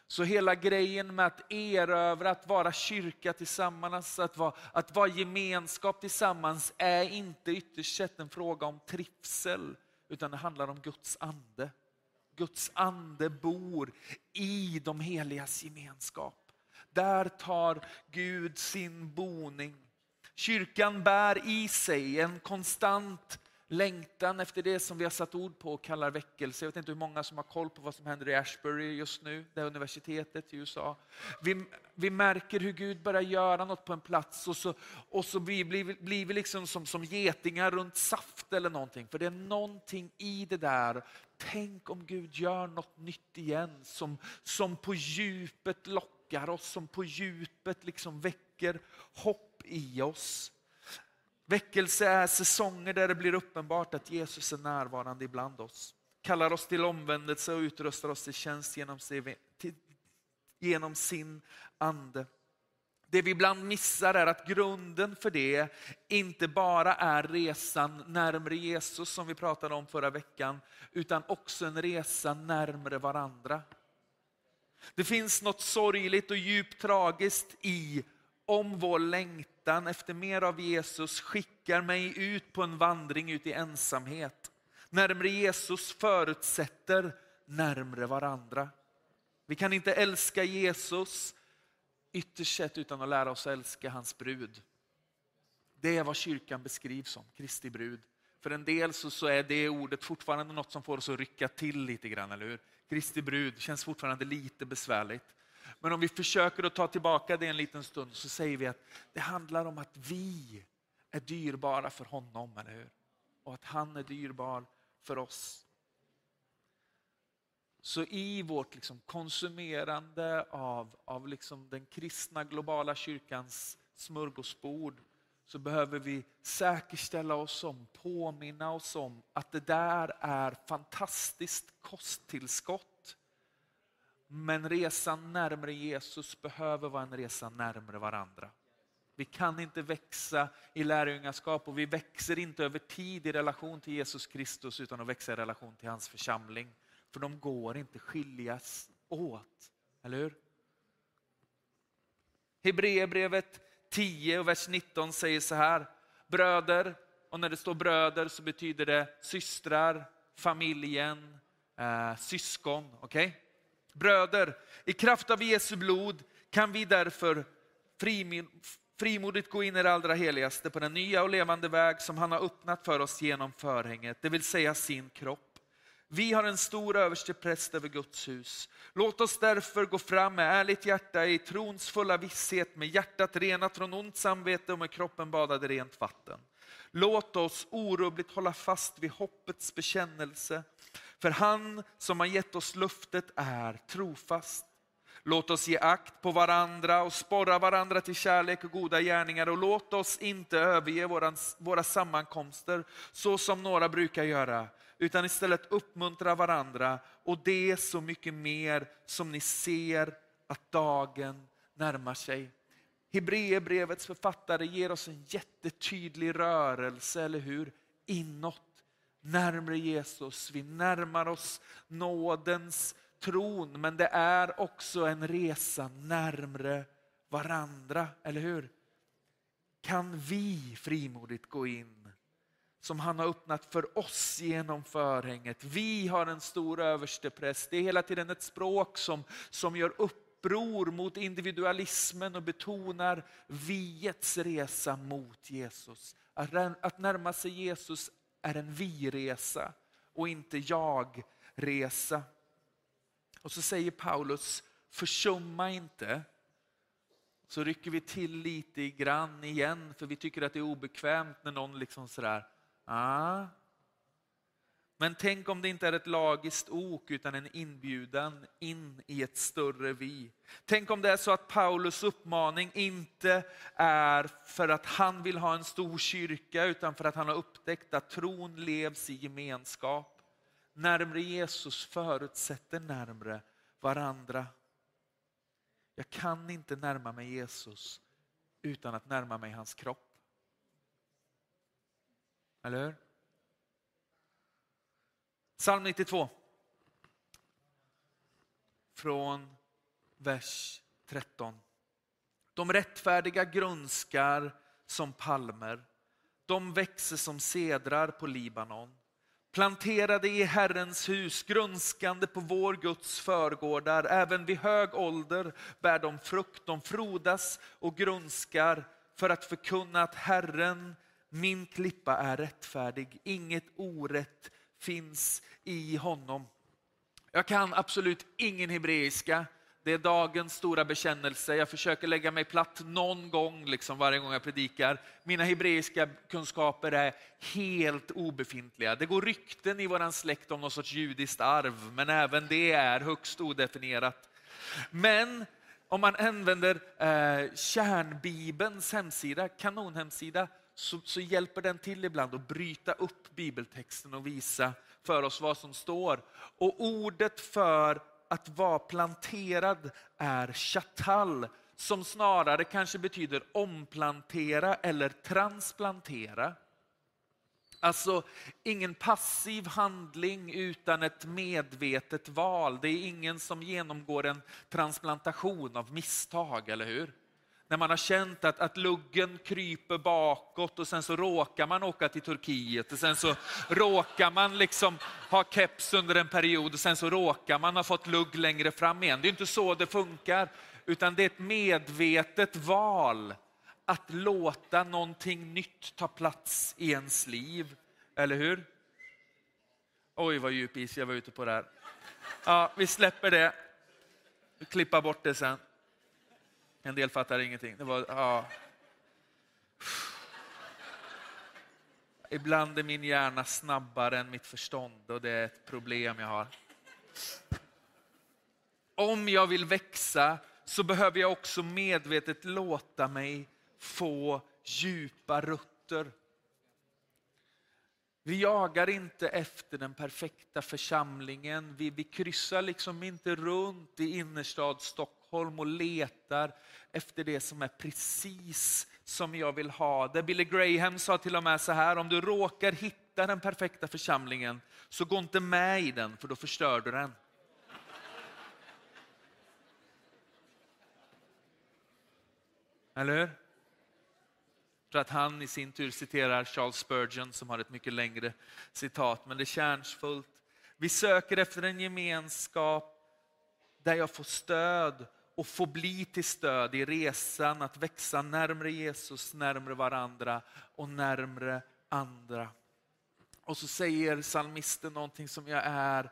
Så hela grejen med att erövra, att vara kyrka tillsammans, att vara, att vara gemenskap tillsammans är inte ytterst sett en fråga om trivsel utan det handlar om Guds ande. Guds ande bor i de heligas gemenskap. Där tar Gud sin boning. Kyrkan bär i sig en konstant längtan efter det som vi har satt ord på och kallar väckelse. Jag vet inte hur många som har koll på vad som händer i Ashbury just nu, det universitetet i USA. Vi, vi märker hur Gud börjar göra något på en plats och så, och så blir, blir, blir vi liksom som, som getingar runt saft eller någonting. För det är någonting i det där. Tänk om Gud gör något nytt igen som, som på djupet lockar oss, som på djupet liksom väcker hopp i oss. Väckelse är säsonger där det blir uppenbart att Jesus är närvarande ibland oss. Kallar oss till omvändelse och utrustar oss till tjänst genom, genom sin ande. Det vi ibland missar är att grunden för det inte bara är resan närmre Jesus som vi pratade om förra veckan, utan också en resa närmre varandra. Det finns något sorgligt och djupt tragiskt i om vår längtan efter mer av Jesus skickar mig ut på en vandring ut i ensamhet. Närmre Jesus förutsätter närmre varandra. Vi kan inte älska Jesus ytterst sett utan att lära oss älska hans brud. Det är vad kyrkan beskrivs som, Kristi brud. För en del så, så är det ordet fortfarande något som får oss att rycka till lite grann, eller hur? Kristi brud känns fortfarande lite besvärligt. Men om vi försöker att ta tillbaka det en liten stund så säger vi att det handlar om att vi är dyrbara för honom, eller hur? Och att han är dyrbar för oss. Så i vårt liksom konsumerande av, av liksom den kristna globala kyrkans smörgåsbord så behöver vi säkerställa oss om, påminna oss om att det där är fantastiskt kosttillskott men resan närmare Jesus behöver vara en resa närmare varandra. Vi kan inte växa i lärjungaskap och vi växer inte över tid i relation till Jesus Kristus utan att växa i relation till hans församling. För de går inte skiljas åt, eller hur? Hebreerbrevet 10 och vers 19 säger så här, bröder, och när det står bröder så betyder det systrar, familjen, eh, syskon. Okay? Bröder, i kraft av Jesu blod kan vi därför frimodigt gå in i det allra heligaste på den nya och levande väg som han har öppnat för oss genom förhänget, det vill säga sin kropp. Vi har en stor överstepräst över Guds hus. Låt oss därför gå fram med ärligt hjärta i trons fulla visshet, med hjärtat renat från ont samvete och med kroppen badad i rent vatten. Låt oss orubbligt hålla fast vid hoppets bekännelse. För han som har gett oss luftet är trofast. Låt oss ge akt på varandra och sporra varandra till kärlek och goda gärningar och låt oss inte överge våra, våra sammankomster så som några brukar göra, utan istället uppmuntra varandra och det så mycket mer som ni ser att dagen närmar sig. Hebreerbrevets författare ger oss en jättetydlig rörelse, eller hur? Inåt närmre Jesus. Vi närmar oss nådens tron, men det är också en resa närmre varandra, eller hur? Kan vi frimodigt gå in som han har öppnat för oss genom förhänget. Vi har en stor överstepräst. Det är hela tiden ett språk som, som gör uppror mot individualismen och betonar viets resa mot Jesus. Att, att närma sig Jesus är en vi-resa och inte jag-resa. Och så säger Paulus, försumma inte. Så rycker vi till lite grann igen för vi tycker att det är obekvämt när någon liksom sådär, ah, men tänk om det inte är ett lagiskt ok utan en inbjudan in i ett större vi. Tänk om det är så att Paulus uppmaning inte är för att han vill ha en stor kyrka utan för att han har upptäckt att tron levs i gemenskap. Närmre Jesus förutsätter närmre varandra. Jag kan inte närma mig Jesus utan att närma mig hans kropp. Eller hur? Psalm 92. Från vers 13. De rättfärdiga grönskar som palmer. De växer som sedrar på Libanon. Planterade i Herrens hus, grönskande på vår Guds förgårdar. Även vid hög ålder bär de frukt, de frodas och grönskar för att förkunna att Herren Min klippa är rättfärdig, inget orätt finns i honom. Jag kan absolut ingen hebreiska. Det är dagens stora bekännelse. Jag försöker lägga mig platt någon gång liksom varje gång jag predikar. Mina hebreiska kunskaper är helt obefintliga. Det går rykten i vår släkt om någon sorts judiskt arv, men även det är högst odefinierat. Men om man använder eh, kärnbibelns hemsida, kanonhemsida, så, så hjälper den till ibland att bryta upp bibeltexten och visa för oss vad som står. Och ordet för att vara planterad är chatal, som snarare kanske betyder omplantera eller transplantera. Alltså ingen passiv handling utan ett medvetet val. Det är ingen som genomgår en transplantation av misstag, eller hur? När man har känt att, att luggen kryper bakåt och sen så råkar man åka till Turkiet och sen så råkar man liksom ha keps under en period och sen så råkar man ha fått lugg längre fram igen. Det är inte så det funkar, utan det är ett medvetet val att låta någonting nytt ta plats i ens liv. Eller hur? Oj, vad djup is jag var ute på där. Ja, vi släpper det. Vi klipper bort det sen. En del fattar ingenting. Det var, ja. Ibland är min hjärna snabbare än mitt förstånd och det är ett problem jag har. Om jag vill växa så behöver jag också medvetet låta mig få djupa rötter. Vi jagar inte efter den perfekta församlingen. Vi, vi kryssar liksom inte runt i innerstad Stockholm och letar efter det som är precis som jag vill ha det. Billy Graham sa till och med så här, om du råkar hitta den perfekta församlingen så gå inte med i den för då förstör du den. Eller hur? För att han i sin tur citerar Charles Spurgeon som har ett mycket längre citat, men det är kärnsfullt. Vi söker efter en gemenskap där jag får stöd och får bli till stöd i resan att växa närmre Jesus, närmre varandra och närmre andra. Och så säger psalmisten någonting som jag är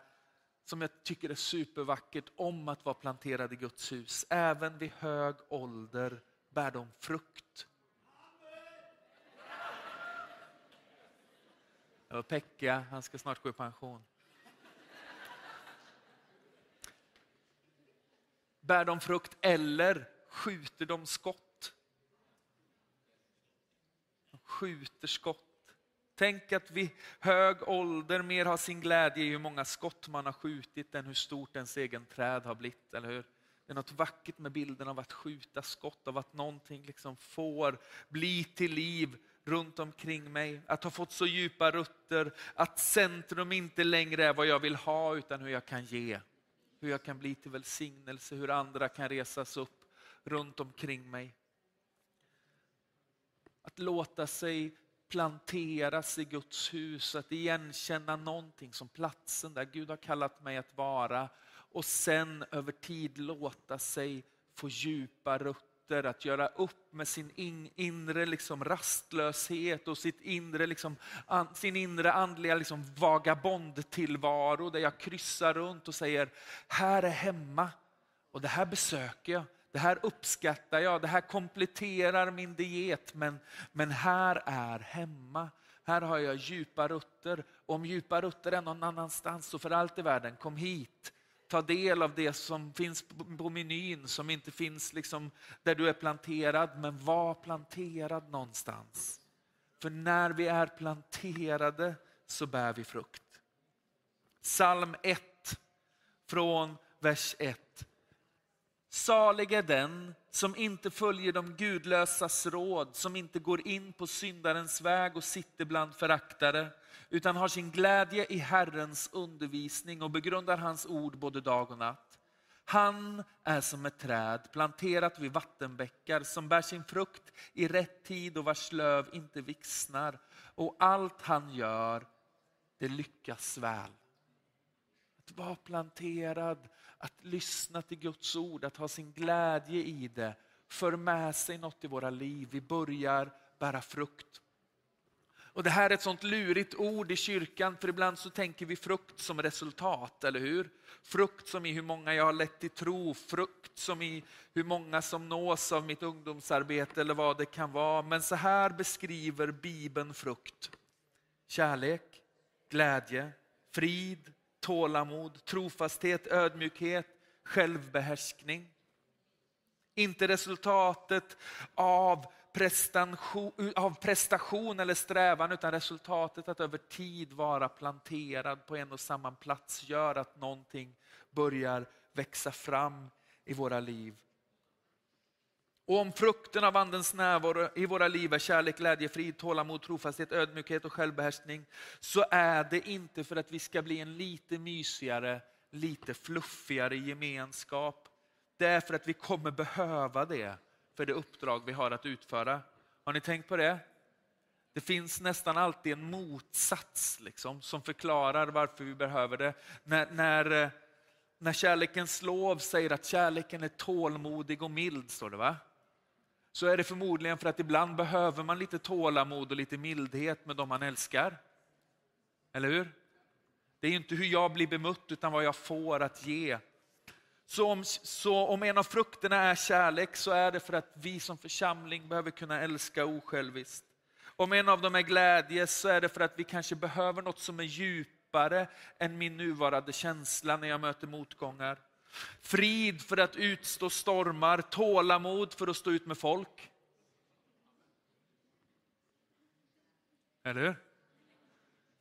som jag tycker är supervackert om att vara planterad i Guds hus. Även vid hög ålder bär de frukt. Det var Pekka, han ska snart gå i pension. Bär de frukt eller skjuter de skott? De skjuter skott. Tänk att vid hög ålder mer har sin glädje i hur många skott man har skjutit än hur stort ens egen träd har blivit, eller hur? Det är något vackert med bilden av att skjuta skott, av att någonting liksom får bli till liv runt omkring mig. Att ha fått så djupa rötter att centrum inte längre är vad jag vill ha utan hur jag kan ge. Hur jag kan bli till välsignelse, hur andra kan resas upp runt omkring mig. Att låta sig planteras i Guds hus, att igenkänna någonting som platsen där Gud har kallat mig att vara och sen över tid låta sig få djupa rötter, att göra upp med sin in, inre liksom rastlöshet och sitt inre, liksom, an, sin inre andliga liksom vagabondtillvaro där jag kryssar runt och säger, här är hemma och det här besöker jag. Det här uppskattar jag, det här kompletterar min diet, men, men här är hemma. Här har jag djupa rötter. Om djupa rötter är någon annanstans, så för allt i världen, kom hit ta del av det som finns på menyn som inte finns liksom där du är planterad, men var planterad någonstans. För när vi är planterade så bär vi frukt. Psalm 1 från vers 1. Salig är den som inte följer de gudlösas råd, som inte går in på syndarens väg och sitter bland föraktare, utan har sin glädje i Herrens undervisning och begrundar hans ord både dag och natt. Han är som ett träd planterat vid vattenbäckar som bär sin frukt i rätt tid och vars löv inte vixnar. Och allt han gör, det lyckas väl. Att vara planterad, att lyssna till Guds ord, att ha sin glädje i det, för med sig något i våra liv. Vi börjar bära frukt. Och Det här är ett sånt lurigt ord i kyrkan, för ibland så tänker vi frukt som resultat, eller hur? Frukt som i hur många jag har lett till tro, frukt som i hur många som nås av mitt ungdomsarbete eller vad det kan vara. Men så här beskriver Bibeln frukt. Kärlek, glädje, frid, tålamod, trofasthet, ödmjukhet, självbehärskning. Inte resultatet av prestation, av prestation eller strävan utan resultatet att över tid vara planterad på en och samma plats gör att någonting börjar växa fram i våra liv. Och om frukten av Andens närvaro i våra liv är kärlek, glädje, frid, tålamod, trofasthet, ödmjukhet och självbehärskning så är det inte för att vi ska bli en lite mysigare, lite fluffigare gemenskap. Det är för att vi kommer behöva det för det uppdrag vi har att utföra. Har ni tänkt på det? Det finns nästan alltid en motsats liksom, som förklarar varför vi behöver det. När, när, eh, när kärlekens lov säger att kärleken är tålmodig och mild, står det va? så är det förmodligen för att ibland behöver man lite tålamod och lite mildhet med de man älskar. Eller hur? Det är inte hur jag blir bemött utan vad jag får att ge. Så om, så om en av frukterna är kärlek så är det för att vi som församling behöver kunna älska osjälviskt. Om en av dem är glädje så är det för att vi kanske behöver något som är djupare än min nuvarande känsla när jag möter motgångar. Frid för att utstå stormar, tålamod för att stå ut med folk. Eller hur?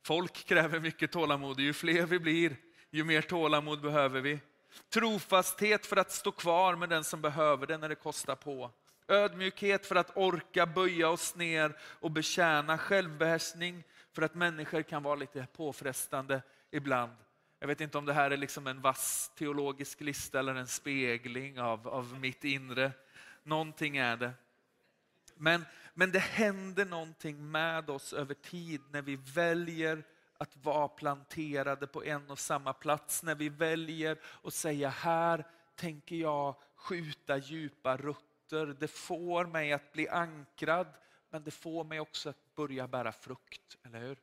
Folk kräver mycket tålamod. Ju fler vi blir, ju mer tålamod behöver vi. Trofasthet för att stå kvar med den som behöver det när det kostar på. Ödmjukhet för att orka böja oss ner och betjäna. Självbehärskning för att människor kan vara lite påfrestande ibland. Jag vet inte om det här är liksom en vass teologisk lista eller en spegling av, av mitt inre. Någonting är det. Men, men det händer någonting med oss över tid när vi väljer att vara planterade på en och samma plats. När vi väljer att säga här tänker jag skjuta djupa rötter. Det får mig att bli ankrad men det får mig också att börja bära frukt, eller hur?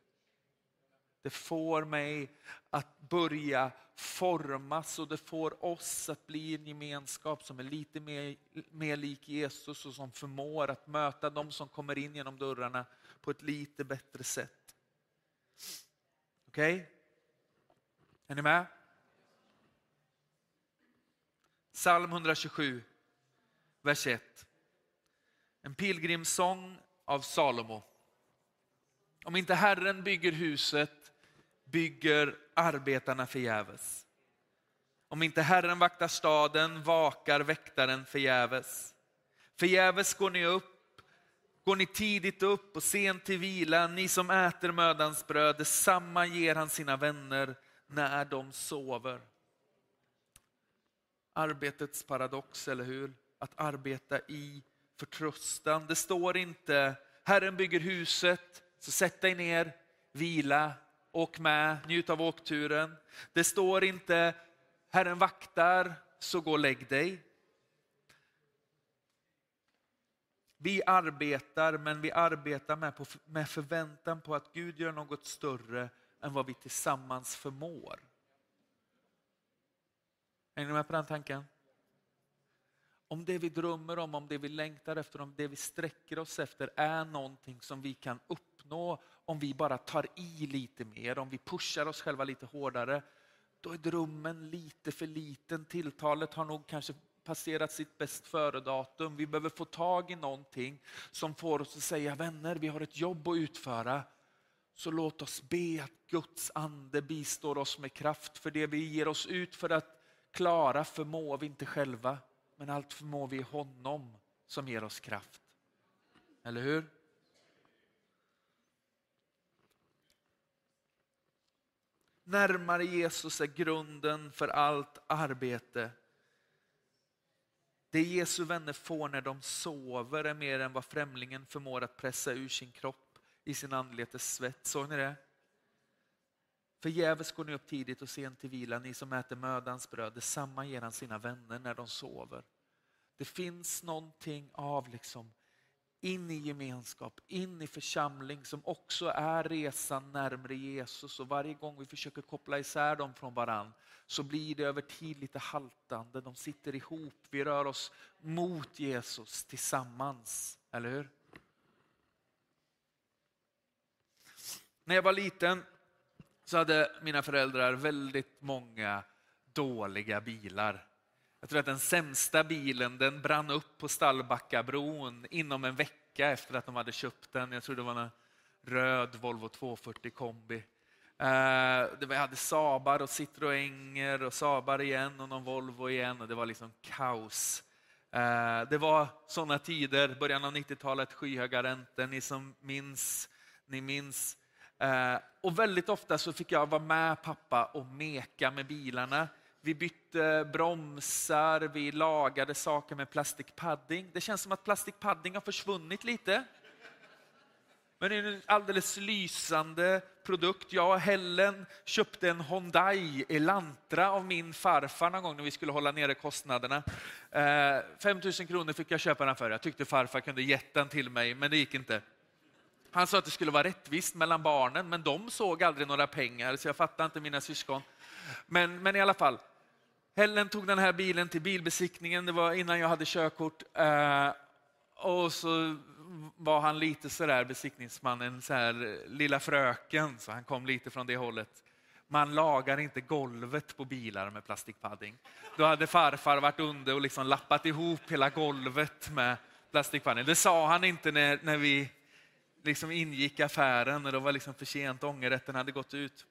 Det får mig att börja formas och det får oss att bli en gemenskap som är lite mer, mer lik Jesus och som förmår att möta de som kommer in genom dörrarna på ett lite bättre sätt. Okej? Okay? Är ni med? Psalm 127, vers 1. En pilgrimssång av Salomo. Om inte Herren bygger huset bygger arbetarna förgäves. Om inte Herren vaktar staden vakar väktaren förgäves. Förgäves går ni upp, går ni tidigt upp och sent till vila, ni som äter mödans bröd, detsamma ger han sina vänner när de sover. Arbetets paradox, eller hur? Att arbeta i förtröstan. Det står inte Herren bygger huset, så sätt dig ner, vila, åk med, njut av åkturen. Det står inte Herren vaktar, så gå och lägg dig. Vi arbetar, men vi arbetar med, på, med förväntan på att Gud gör något större än vad vi tillsammans förmår. Är ni med på den tanken? Om det vi drömmer om, om det vi längtar efter, om det vi sträcker oss efter är någonting som vi kan uppnå om vi bara tar i lite mer, om vi pushar oss själva lite hårdare, då är drömmen lite för liten. Tilltalet har nog kanske passerat sitt bäst före-datum. Vi behöver få tag i någonting som får oss att säga, vänner, vi har ett jobb att utföra. Så låt oss be att Guds ande bistår oss med kraft. För det vi ger oss ut för att klara förmår vi inte själva. Men allt förmår vi honom som ger oss kraft. Eller hur? Närmare Jesus är grunden för allt arbete. Det Jesu vänner får när de sover är mer än vad främlingen förmår att pressa ur sin kropp i sin andletes svett. Såg ni det? Förgäves går ni upp tidigt och sent till vila, ni som äter mödans bröd. Detsamma ger han sina vänner när de sover. Det finns någonting av liksom in i gemenskap, in i församling som också är resan närmre Jesus och varje gång vi försöker koppla isär dem från varann så blir det över tid lite haltande. De sitter ihop, vi rör oss mot Jesus tillsammans, eller hur? När jag var liten så hade mina föräldrar väldigt många dåliga bilar. Jag tror att den sämsta bilen den brann upp på Stallbackabron inom en vecka efter att de hade köpt den. Jag tror det var en röd Volvo 240 kombi. Eh, jag hade Saabar och Citroënger och Saabar igen och någon Volvo igen och det var liksom kaos. Eh, det var sådana tider, början av 90-talet, skyhöga räntor. Ni som minns, ni minns. Eh, och väldigt ofta så fick jag vara med pappa och meka med bilarna. Vi bytte bromsar, vi lagade saker med plastikpadding. Det känns som att plastikpadding har försvunnit lite. Men det är en alldeles lysande produkt. Jag och Helen köpte en Hyundai Elantra av min farfar någon gång när vi skulle hålla nere kostnaderna. Eh, 5 000 kronor fick jag köpa den för. Jag tyckte farfar kunde gett den till mig, men det gick inte. Han sa att det skulle vara rättvist mellan barnen, men de såg aldrig några pengar, så jag fattar inte mina syskon. Men, men i alla fall, Helen tog den här bilen till bilbesiktningen, det var innan jag hade körkort. Eh, och så var han lite sådär, besiktningsmannen, så här, lilla fröken, så han kom lite från det hållet. Man lagar inte golvet på bilar med plastikpadding. Då hade farfar varit under och liksom lappat ihop hela golvet med plastikpadding. Det sa han inte när, när vi liksom ingick affären och det var liksom för sent, ångerrätten hade gått ut.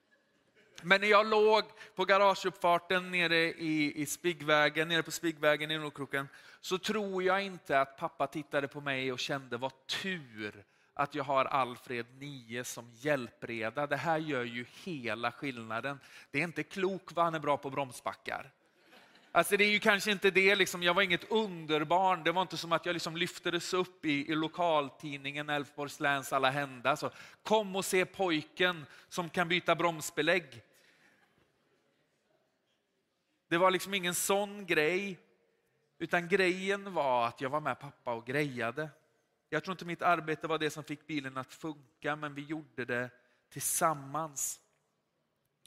Men när jag låg på garageuppfarten nere i, i Spigvägen, nere på Spigvägen i Nordkroken, så tror jag inte att pappa tittade på mig och kände vad tur att jag har Alfred 9 som hjälpreda. Det här gör ju hela skillnaden. Det är inte klok vad han är bra på bromsbackar. Alltså det är ju kanske inte det, liksom, jag var inget underbarn. Det var inte som att jag liksom lyftes upp i, i lokaltidningen Älvsborgs läns alla hända. Så, kom och se pojken som kan byta bromsbelägg. Det var liksom ingen sån grej, utan grejen var att jag var med pappa och grejade. Jag tror inte mitt arbete var det som fick bilen att funka, men vi gjorde det tillsammans.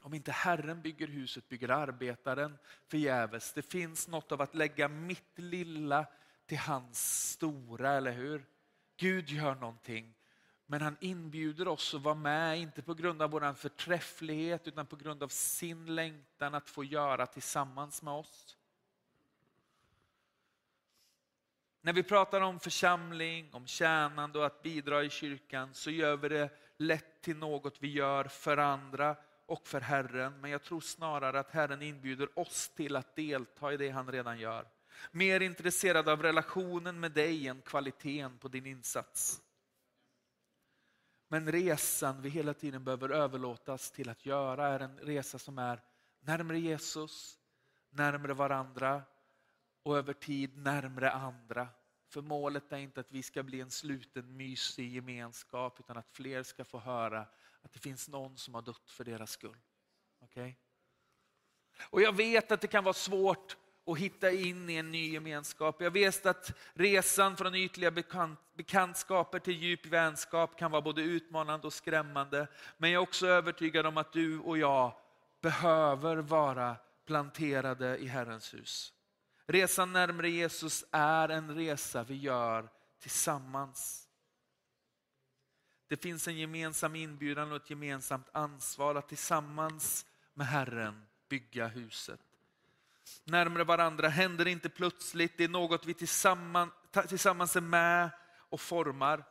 Om inte Herren bygger huset bygger arbetaren förgäves. Det finns något av att lägga mitt lilla till hans stora, eller hur? Gud gör någonting, men han inbjuder oss att vara med, inte på grund av vår förträfflighet, utan på grund av sin längtan att få göra tillsammans med oss. När vi pratar om församling, om tjänande och att bidra i kyrkan så gör vi det lätt till något vi gör för andra och för Herren, men jag tror snarare att Herren inbjuder oss till att delta i det han redan gör. Mer intresserad av relationen med dig än kvaliteten på din insats. Men resan vi hela tiden behöver överlåtas till att göra är en resa som är närmre Jesus, närmre varandra och över tid närmre andra. För målet är inte att vi ska bli en sluten mysig gemenskap utan att fler ska få höra att det finns någon som har dött för deras skull. Okay? Och jag vet att det kan vara svårt och hitta in i en ny gemenskap. Jag vet att resan från ytliga bekant, bekantskaper till djup vänskap kan vara både utmanande och skrämmande. Men jag är också övertygad om att du och jag behöver vara planterade i Herrens hus. Resan närmare Jesus är en resa vi gör tillsammans. Det finns en gemensam inbjudan och ett gemensamt ansvar att tillsammans med Herren bygga huset. Närmare varandra händer inte plötsligt, det är något vi tillsammans, tillsammans är med och formar.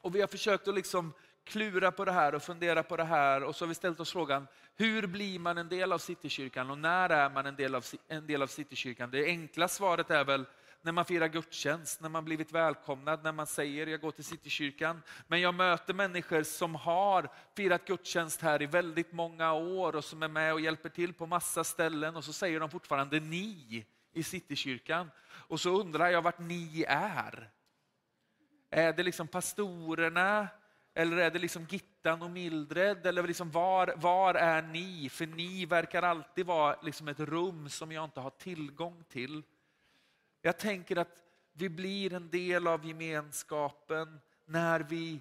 Och vi har försökt att liksom klura på det här och fundera på det här och så har vi ställt oss frågan, hur blir man en del av Citykyrkan och när är man en del av, en del av Citykyrkan? Det enkla svaret är väl när man firar gudstjänst, när man blivit välkomnad, när man säger jag går till Citykyrkan. Men jag möter människor som har firat gudstjänst här i väldigt många år och som är med och hjälper till på massa ställen och så säger de fortfarande ni i Citykyrkan. Och så undrar jag vart ni är. Är det liksom pastorerna eller är det liksom Gittan och Mildred? Eller liksom var, var är ni? För ni verkar alltid vara liksom ett rum som jag inte har tillgång till. Jag tänker att vi blir en del av gemenskapen när vi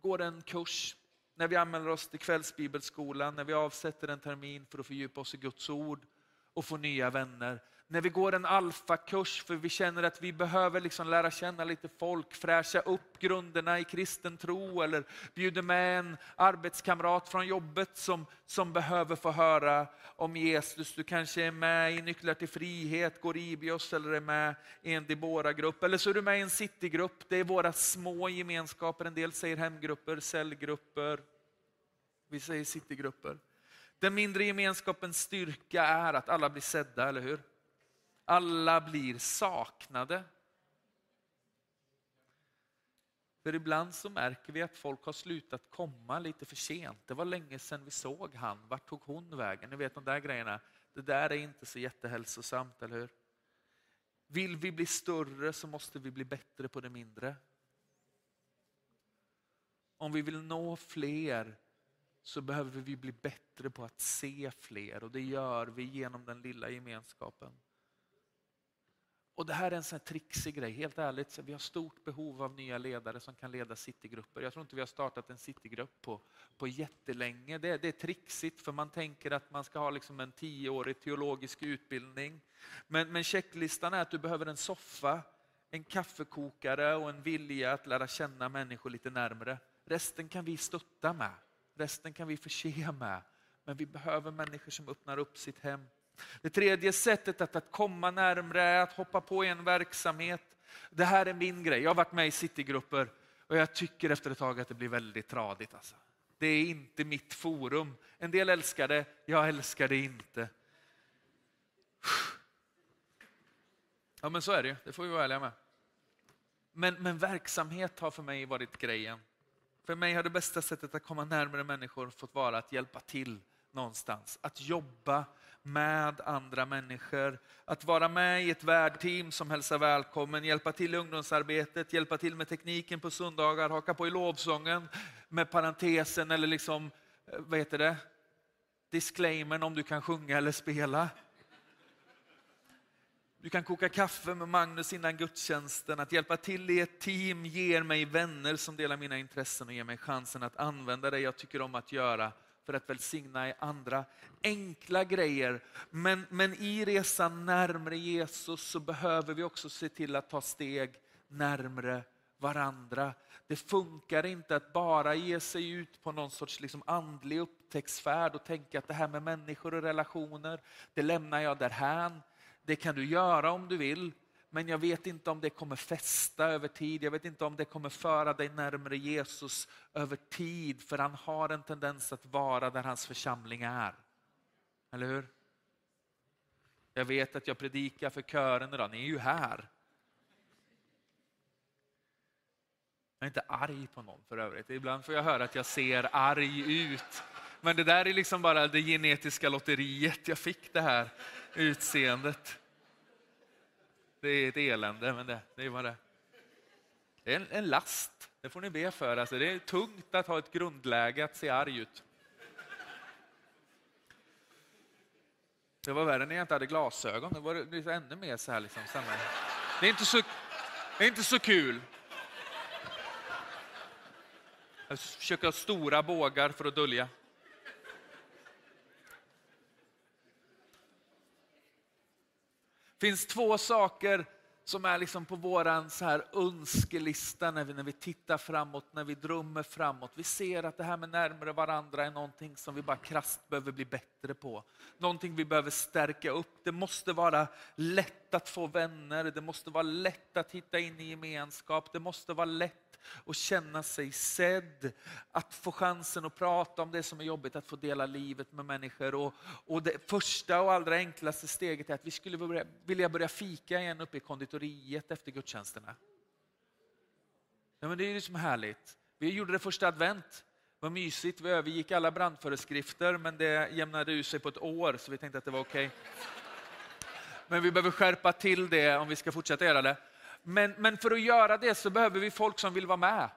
går en kurs, när vi anmäler oss till kvällsbibelskolan, när vi avsätter en termin för att fördjupa oss i Guds ord och få nya vänner. När vi går en alfakurs för vi känner att vi behöver liksom lära känna lite folk, fräscha upp grunderna i kristen tro eller bjuder med en arbetskamrat från jobbet som, som behöver få höra om Jesus. Du kanske är med i Nycklar till frihet, går Ibios eller är med i en Debora-grupp. Eller så är du med i en citygrupp. Det är våra små gemenskaper. En del säger hemgrupper, cellgrupper. Vi säger citygrupper. Den mindre gemenskapens styrka är att alla blir sedda, eller hur? Alla blir saknade. För ibland så märker vi att folk har slutat komma lite för sent. Det var länge sedan vi såg han. Vart tog hon vägen? Ni vet de där grejerna. Det där är inte så jättehälsosamt, eller hur? Vill vi bli större så måste vi bli bättre på det mindre. Om vi vill nå fler så behöver vi bli bättre på att se fler och det gör vi genom den lilla gemenskapen. Och Det här är en sån här trixig grej, helt ärligt. Vi har stort behov av nya ledare som kan leda citygrupper. Jag tror inte vi har startat en citygrupp på, på jättelänge. Det, det är trixigt för man tänker att man ska ha liksom en tioårig teologisk utbildning. Men, men checklistan är att du behöver en soffa, en kaffekokare och en vilja att lära känna människor lite närmre. Resten kan vi stötta med. Resten kan vi förse med. Men vi behöver människor som öppnar upp sitt hem. Det tredje sättet att, att komma närmre är att hoppa på en verksamhet. Det här är min grej. Jag har varit med i citygrupper och jag tycker efter ett tag att det blir väldigt tradigt. Alltså. Det är inte mitt forum. En del älskar det, jag älskar det inte. Ja men så är det ju, det får vi vara ärliga med. Men, men verksamhet har för mig varit grejen. För mig har det bästa sättet att komma närmare människor fått vara att hjälpa till någonstans. Att jobba med andra människor. Att vara med i ett värdteam som hälsar välkommen, hjälpa till i ungdomsarbetet, hjälpa till med tekniken på söndagar, haka på i lovsången med parentesen eller liksom, eh, vad heter det, disclaimern om du kan sjunga eller spela. Du kan koka kaffe med Magnus innan gudstjänsten. Att hjälpa till i ett team ger mig vänner som delar mina intressen och ger mig chansen att använda det jag tycker om att göra för att välsigna i andra. Enkla grejer, men, men i resan närmre Jesus så behöver vi också se till att ta steg närmre varandra. Det funkar inte att bara ge sig ut på någon sorts liksom andlig upptäcktsfärd och tänka att det här med människor och relationer, det lämnar jag därhän. Det kan du göra om du vill, men jag vet inte om det kommer fästa över tid. Jag vet inte om det kommer föra dig närmare Jesus över tid, för han har en tendens att vara där hans församling är. Eller hur? Jag vet att jag predikar för kören idag, ni är ju här. Jag är inte arg på någon för övrigt. Ibland får jag höra att jag ser arg ut. Men det där är liksom bara det genetiska lotteriet. Jag fick det här utseendet. Det är ett elände, men det, det är vad det Det är en, en, last, det får ni be för. Alltså, det är tungt att ha ett grundläge att se arg ut. Det var värre när jag inte hade glasögon. Det var det ännu mer så här. Liksom, det, är inte så, det är inte så kul. Jag försöker ha stora bågar för att dölja. Finns två saker som är liksom på våran så här önskelista när vi, när vi tittar framåt, när vi drömmer framåt. Vi ser att det här med närmare varandra är någonting som vi bara krasst behöver bli bättre på. Någonting vi behöver stärka upp. Det måste vara lätt att få vänner, det måste vara lätt att hitta in i gemenskap, det måste vara lätt och känna sig sedd. Att få chansen att prata om det som är jobbigt, att få dela livet med människor. Och, och det första och allra enklaste steget är att vi skulle börja, vilja börja fika igen uppe i konditoriet efter gudstjänsterna. Ja, men det är ju liksom härligt. Vi gjorde det första advent. Det var mysigt, vi övergick alla brandföreskrifter men det jämnade ut sig på ett år så vi tänkte att det var okej. Okay. Men vi behöver skärpa till det om vi ska fortsätta göra det. Men, men för att göra det så behöver vi folk som vill vara med.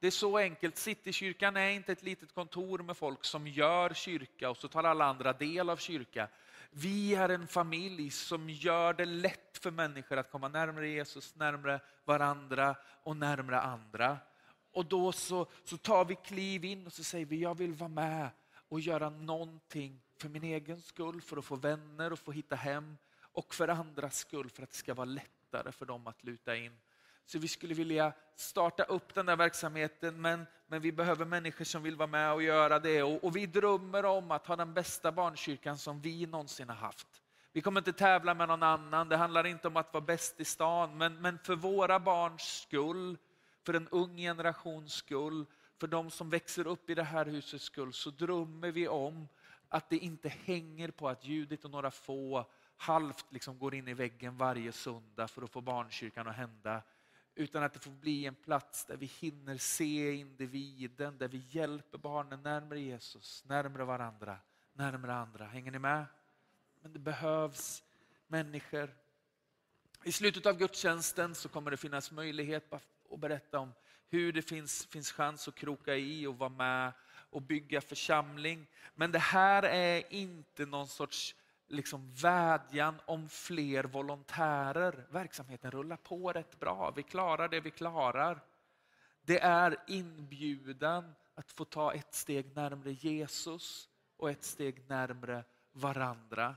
Det är så enkelt. Citykyrkan är inte ett litet kontor med folk som gör kyrka och så tar alla andra del av kyrka. Vi är en familj som gör det lätt för människor att komma närmare Jesus, närmare varandra och närmare andra. Och då så, så tar vi kliv in och så säger vi, jag vill vara med och göra någonting för min egen skull, för att få vänner och få hitta hem och för andras skull, för att det ska vara lättare för dem att luta in. Så vi skulle vilja starta upp den där verksamheten men, men vi behöver människor som vill vara med och göra det. Och, och vi drömmer om att ha den bästa barnkyrkan som vi någonsin har haft. Vi kommer inte tävla med någon annan, det handlar inte om att vara bäst i stan, men, men för våra barns skull, för en ung generations skull, för de som växer upp i det här husets skull, så drömmer vi om att det inte hänger på att Judit och några få halvt liksom går in i väggen varje söndag för att få barnkyrkan att hända. Utan att det får bli en plats där vi hinner se individen, där vi hjälper barnen närmare Jesus, närmare varandra, närmare andra. Hänger ni med? Men det behövs människor. I slutet av gudstjänsten så kommer det finnas möjlighet att berätta om hur det finns, finns chans att kroka i och vara med och bygga församling. Men det här är inte någon sorts liksom vädjan om fler volontärer. Verksamheten rullar på rätt bra, vi klarar det vi klarar. Det är inbjudan att få ta ett steg närmre Jesus och ett steg närmre varandra.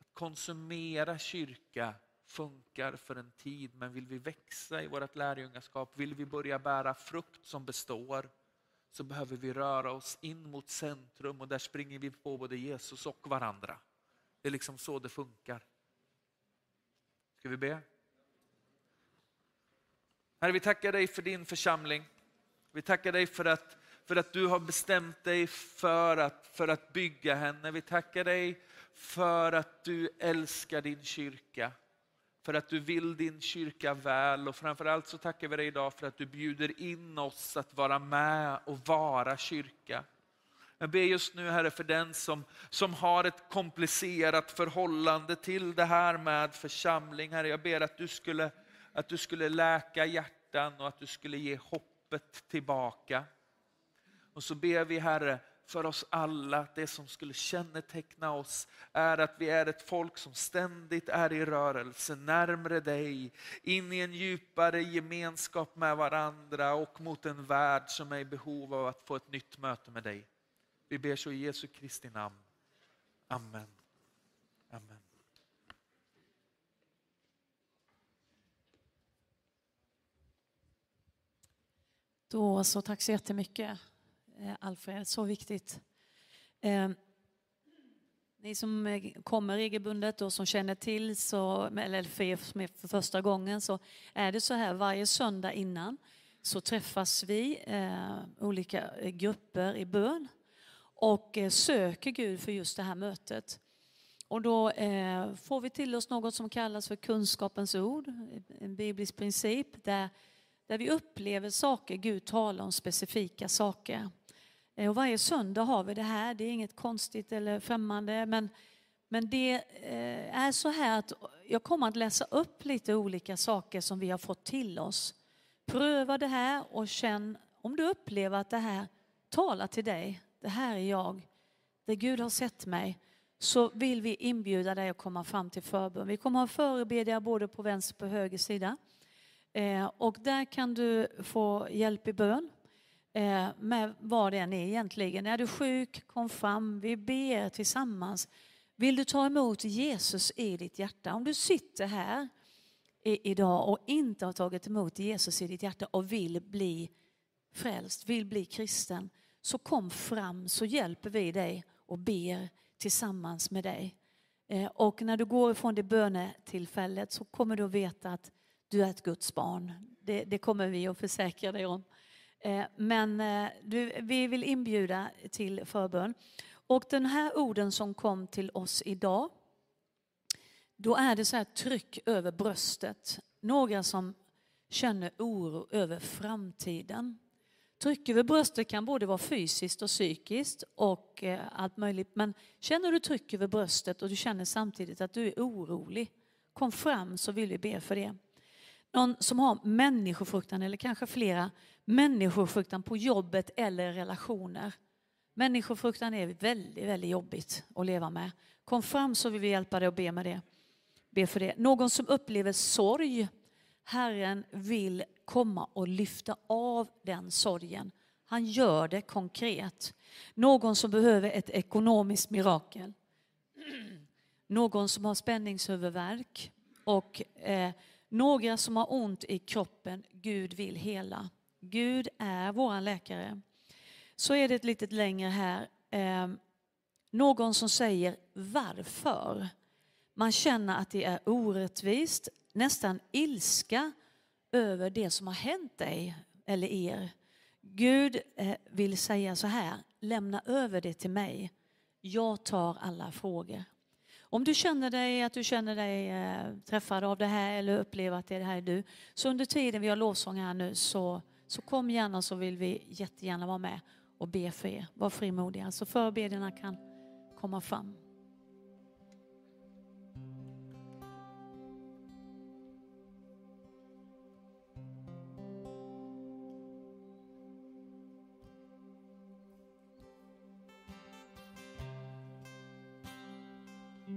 Att konsumera kyrka funkar för en tid, men vill vi växa i vårt lärjungaskap, vill vi börja bära frukt som består, så behöver vi röra oss in mot centrum och där springer vi på både Jesus och varandra. Det är liksom så det funkar. Ska vi be? Herre, vi tackar dig för din församling. Vi tackar dig för att, för att du har bestämt dig för att, för att bygga henne. Vi tackar dig för att du älskar din kyrka för att du vill din kyrka väl och framförallt så tackar vi dig idag för att du bjuder in oss att vara med och vara kyrka. Jag ber just nu Herre för den som, som har ett komplicerat förhållande till det här med församling. Herre, jag ber att du, skulle, att du skulle läka hjärtan och att du skulle ge hoppet tillbaka. Och så ber vi Herre för oss alla, det som skulle känneteckna oss, är att vi är ett folk som ständigt är i rörelse, närmre dig, in i en djupare gemenskap med varandra och mot en värld som är i behov av att få ett nytt möte med dig. Vi ber så i Jesu Kristi namn. Amen. Amen. Då så, tack så jättemycket. Eh, Alfred, så viktigt. Eh, ni som eh, kommer regelbundet och som känner till, så, eller för er som är för första gången, så är det så här varje söndag innan så träffas vi, eh, olika grupper i bön och eh, söker Gud för just det här mötet. Och då eh, får vi till oss något som kallas för kunskapens ord, en biblisk princip där, där vi upplever saker, Gud talar om specifika saker. Eh, och varje söndag har vi det här, det är inget konstigt eller främmande. Men, men det är så här att jag kommer att läsa upp lite olika saker som vi har fått till oss. Pröva det här och känn om du upplever att det här talar till dig. Det här är jag, där Gud har sett mig så vill vi inbjuda dig att komma fram till förbön. Vi kommer att ha förebedjare både på vänster och på höger sida. Eh, och där kan du få hjälp i bön eh, med vad det än är egentligen. Är du sjuk, kom fram. Vi ber tillsammans. Vill du ta emot Jesus i ditt hjärta? Om du sitter här idag och inte har tagit emot Jesus i ditt hjärta och vill bli frälst, vill bli kristen, så kom fram så hjälper vi dig och ber tillsammans med dig. Eh, och när du går ifrån det bönetillfället så kommer du att veta att du är ett Guds barn. Det, det kommer vi att försäkra dig om. Eh, men eh, du, vi vill inbjuda till förbön. Och den här orden som kom till oss idag, då är det så här tryck över bröstet. Några som känner oro över framtiden. Tryck över bröstet kan både vara fysiskt och psykiskt och eh, allt möjligt. Men känner du tryck över bröstet och du känner samtidigt att du är orolig, kom fram så vill vi be för det. Någon som har människofruktan eller kanske flera människofruktan på jobbet eller relationer. Människofruktan är väldigt, väldigt jobbigt att leva med. Kom fram så vill vi hjälpa dig och be med det. Be för det. Någon som upplever sorg. Herren vill komma och lyfta av den sorgen. Han gör det konkret. Någon som behöver ett ekonomiskt mirakel. Någon som har spänningshuvudvärk och eh, några som har ont i kroppen. Gud vill hela. Gud är vår läkare. Så är det ett litet längre här. Eh, någon som säger varför. Man känner att det är orättvist, nästan ilska över det som har hänt dig eller er. Gud eh, vill säga så här, lämna över det till mig. Jag tar alla frågor. Om du känner dig, att du känner dig eh, träffad av det här eller upplever att det, det här är du, så under tiden vi har lovsång här nu så, så kom gärna så vill vi jättegärna vara med och be för er. Var frimodiga. Så förbedjarna kan komma fram.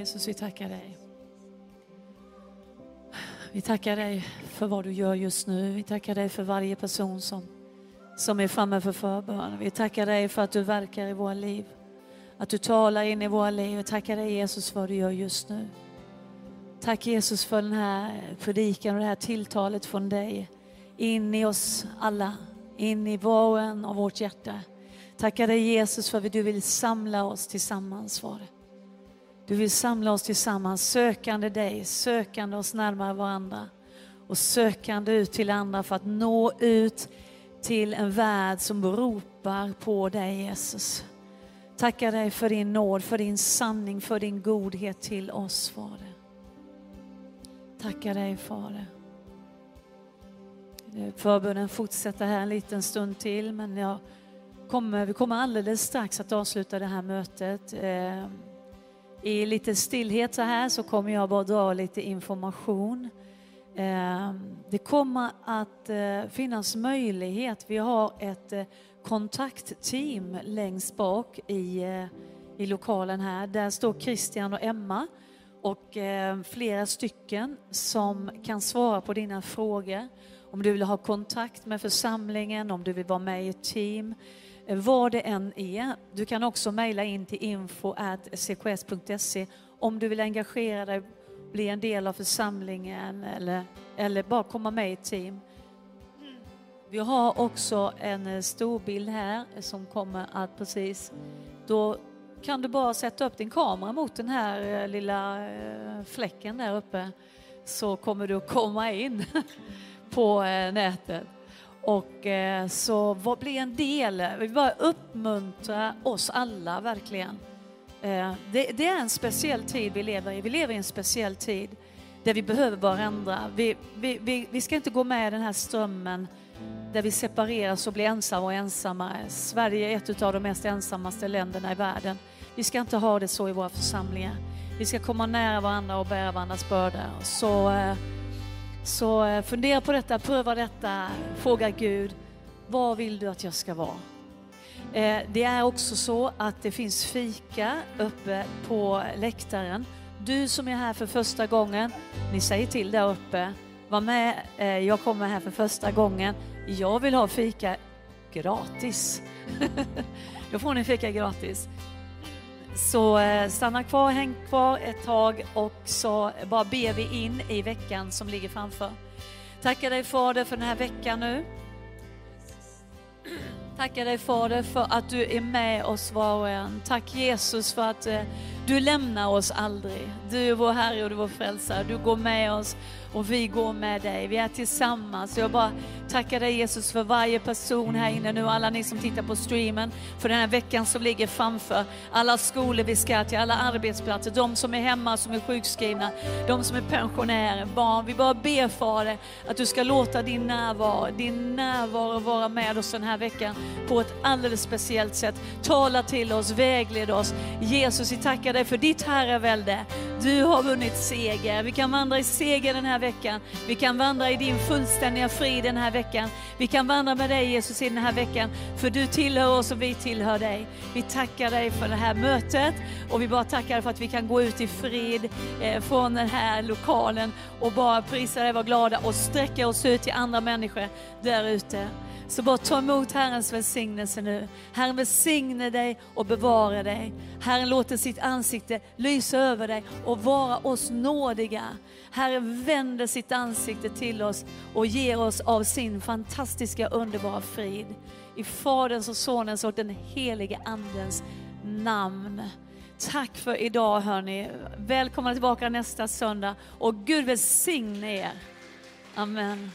Jesus, vi tackar dig. Vi tackar dig för vad du gör just nu. Vi tackar dig för varje person som, som är framme för förbön. Vi tackar dig för att du verkar i våra liv. Att du talar in i våra liv. Vi tackar dig Jesus för vad du gör just nu. Tack Jesus för den här predikan och det här tilltalet från dig. In i oss alla, in i var och en av vårt hjärta. Tackar dig Jesus för att du vill samla oss tillsammans, Fader. Du vill samla oss tillsammans, sökande dig, sökande oss närmare varandra och sökande ut till andra för att nå ut till en värld som ropar på dig Jesus. Tackar dig för din nåd, för din sanning, för din godhet till oss Fader. Tackar dig Fader. Förbönen fortsätter här en liten stund till men jag kommer, vi kommer alldeles strax att avsluta det här mötet. Ehm, i lite stillhet så här så kommer jag bara dra lite information. Ehm, det kommer att eh, finnas möjlighet, vi har ett eh, kontaktteam längst bak i, eh, i lokalen här. Där står Christian och Emma och flera stycken som kan svara på dina frågor. Om du vill ha kontakt med församlingen, om du vill vara med i ett team, vad det än är. Du kan också mejla in till info.cks.se om du vill engagera dig, bli en del av församlingen eller, eller bara komma med i ett team. Vi har också en eh, stor bild här som kommer att precis, då kan du bara sätta upp din kamera mot den här eh, lilla eh, fläcken där uppe så kommer du att komma in på nätet. Och eh, så vad bli en del, vi vill bara uppmuntra oss alla verkligen. Eh, det, det, är en speciell tid vi lever i, vi lever i en speciell tid där vi behöver varandra. Vi, vi, vi, vi ska inte gå med i den här strömmen där vi separeras och blir ensamma och ensamma. Sverige är ett av de mest ensammaste länderna i världen. Vi ska inte ha det så i våra församlingar. Vi ska komma nära varandra och bära varandras bördor. Så eh, så eh, fundera på detta, pröva detta, fråga Gud, vad vill du att jag ska vara? Eh, det är också så att det finns fika uppe på läktaren. Du som är här för första gången, ni säger till där uppe, var med, eh, jag kommer här för första gången, jag vill ha fika gratis. Då får ni fika gratis. Så eh, stanna kvar, häng kvar ett tag och så bara ber vi in i veckan som ligger framför. Tackar dig Fader för den här veckan nu. Tackar dig Fader för att du är med oss var och en. Tack Jesus för att eh, du lämnar oss aldrig. Du är vår Herre och du är vår frälsare. Du går med oss och vi går med dig. Vi är tillsammans. Jag bara tackar dig Jesus för varje person här inne nu, alla ni som tittar på streamen, för den här veckan som ligger framför. Alla skolor vi ska till, alla arbetsplatser, de som är hemma, som är sjukskrivna, de som är pensionärer, barn. Vi bara ber Fader att du ska låta din närvaro, din närvaro vara med oss den här veckan på ett alldeles speciellt sätt. Tala till oss, vägled oss. Jesus, vi tackar dig för ditt herravälde. Du har vunnit seger. Vi kan vandra i seger den här veckan. Vi kan vandra i din fullständiga frid den här veckan. Vi kan vandra med dig Jesus i den här veckan, för du tillhör oss och vi tillhör dig. Vi tackar dig för det här mötet och vi bara tackar för att vi kan gå ut i frid eh, från den här lokalen och bara prisa dig, vara glada och sträcka oss ut till andra människor där ute. Så bara ta emot Herrens välsignelse nu. Herren välsigne dig och bevara dig. Herren låter sitt ansikte lysa över dig och vara oss nådiga. Herren vänder sitt ansikte till oss och ger oss av sin fantastiska underbara frid. I Faderns och Sonens och den helige Andens namn. Tack för idag hörni. Välkomna tillbaka nästa söndag och Gud välsigne er. Amen.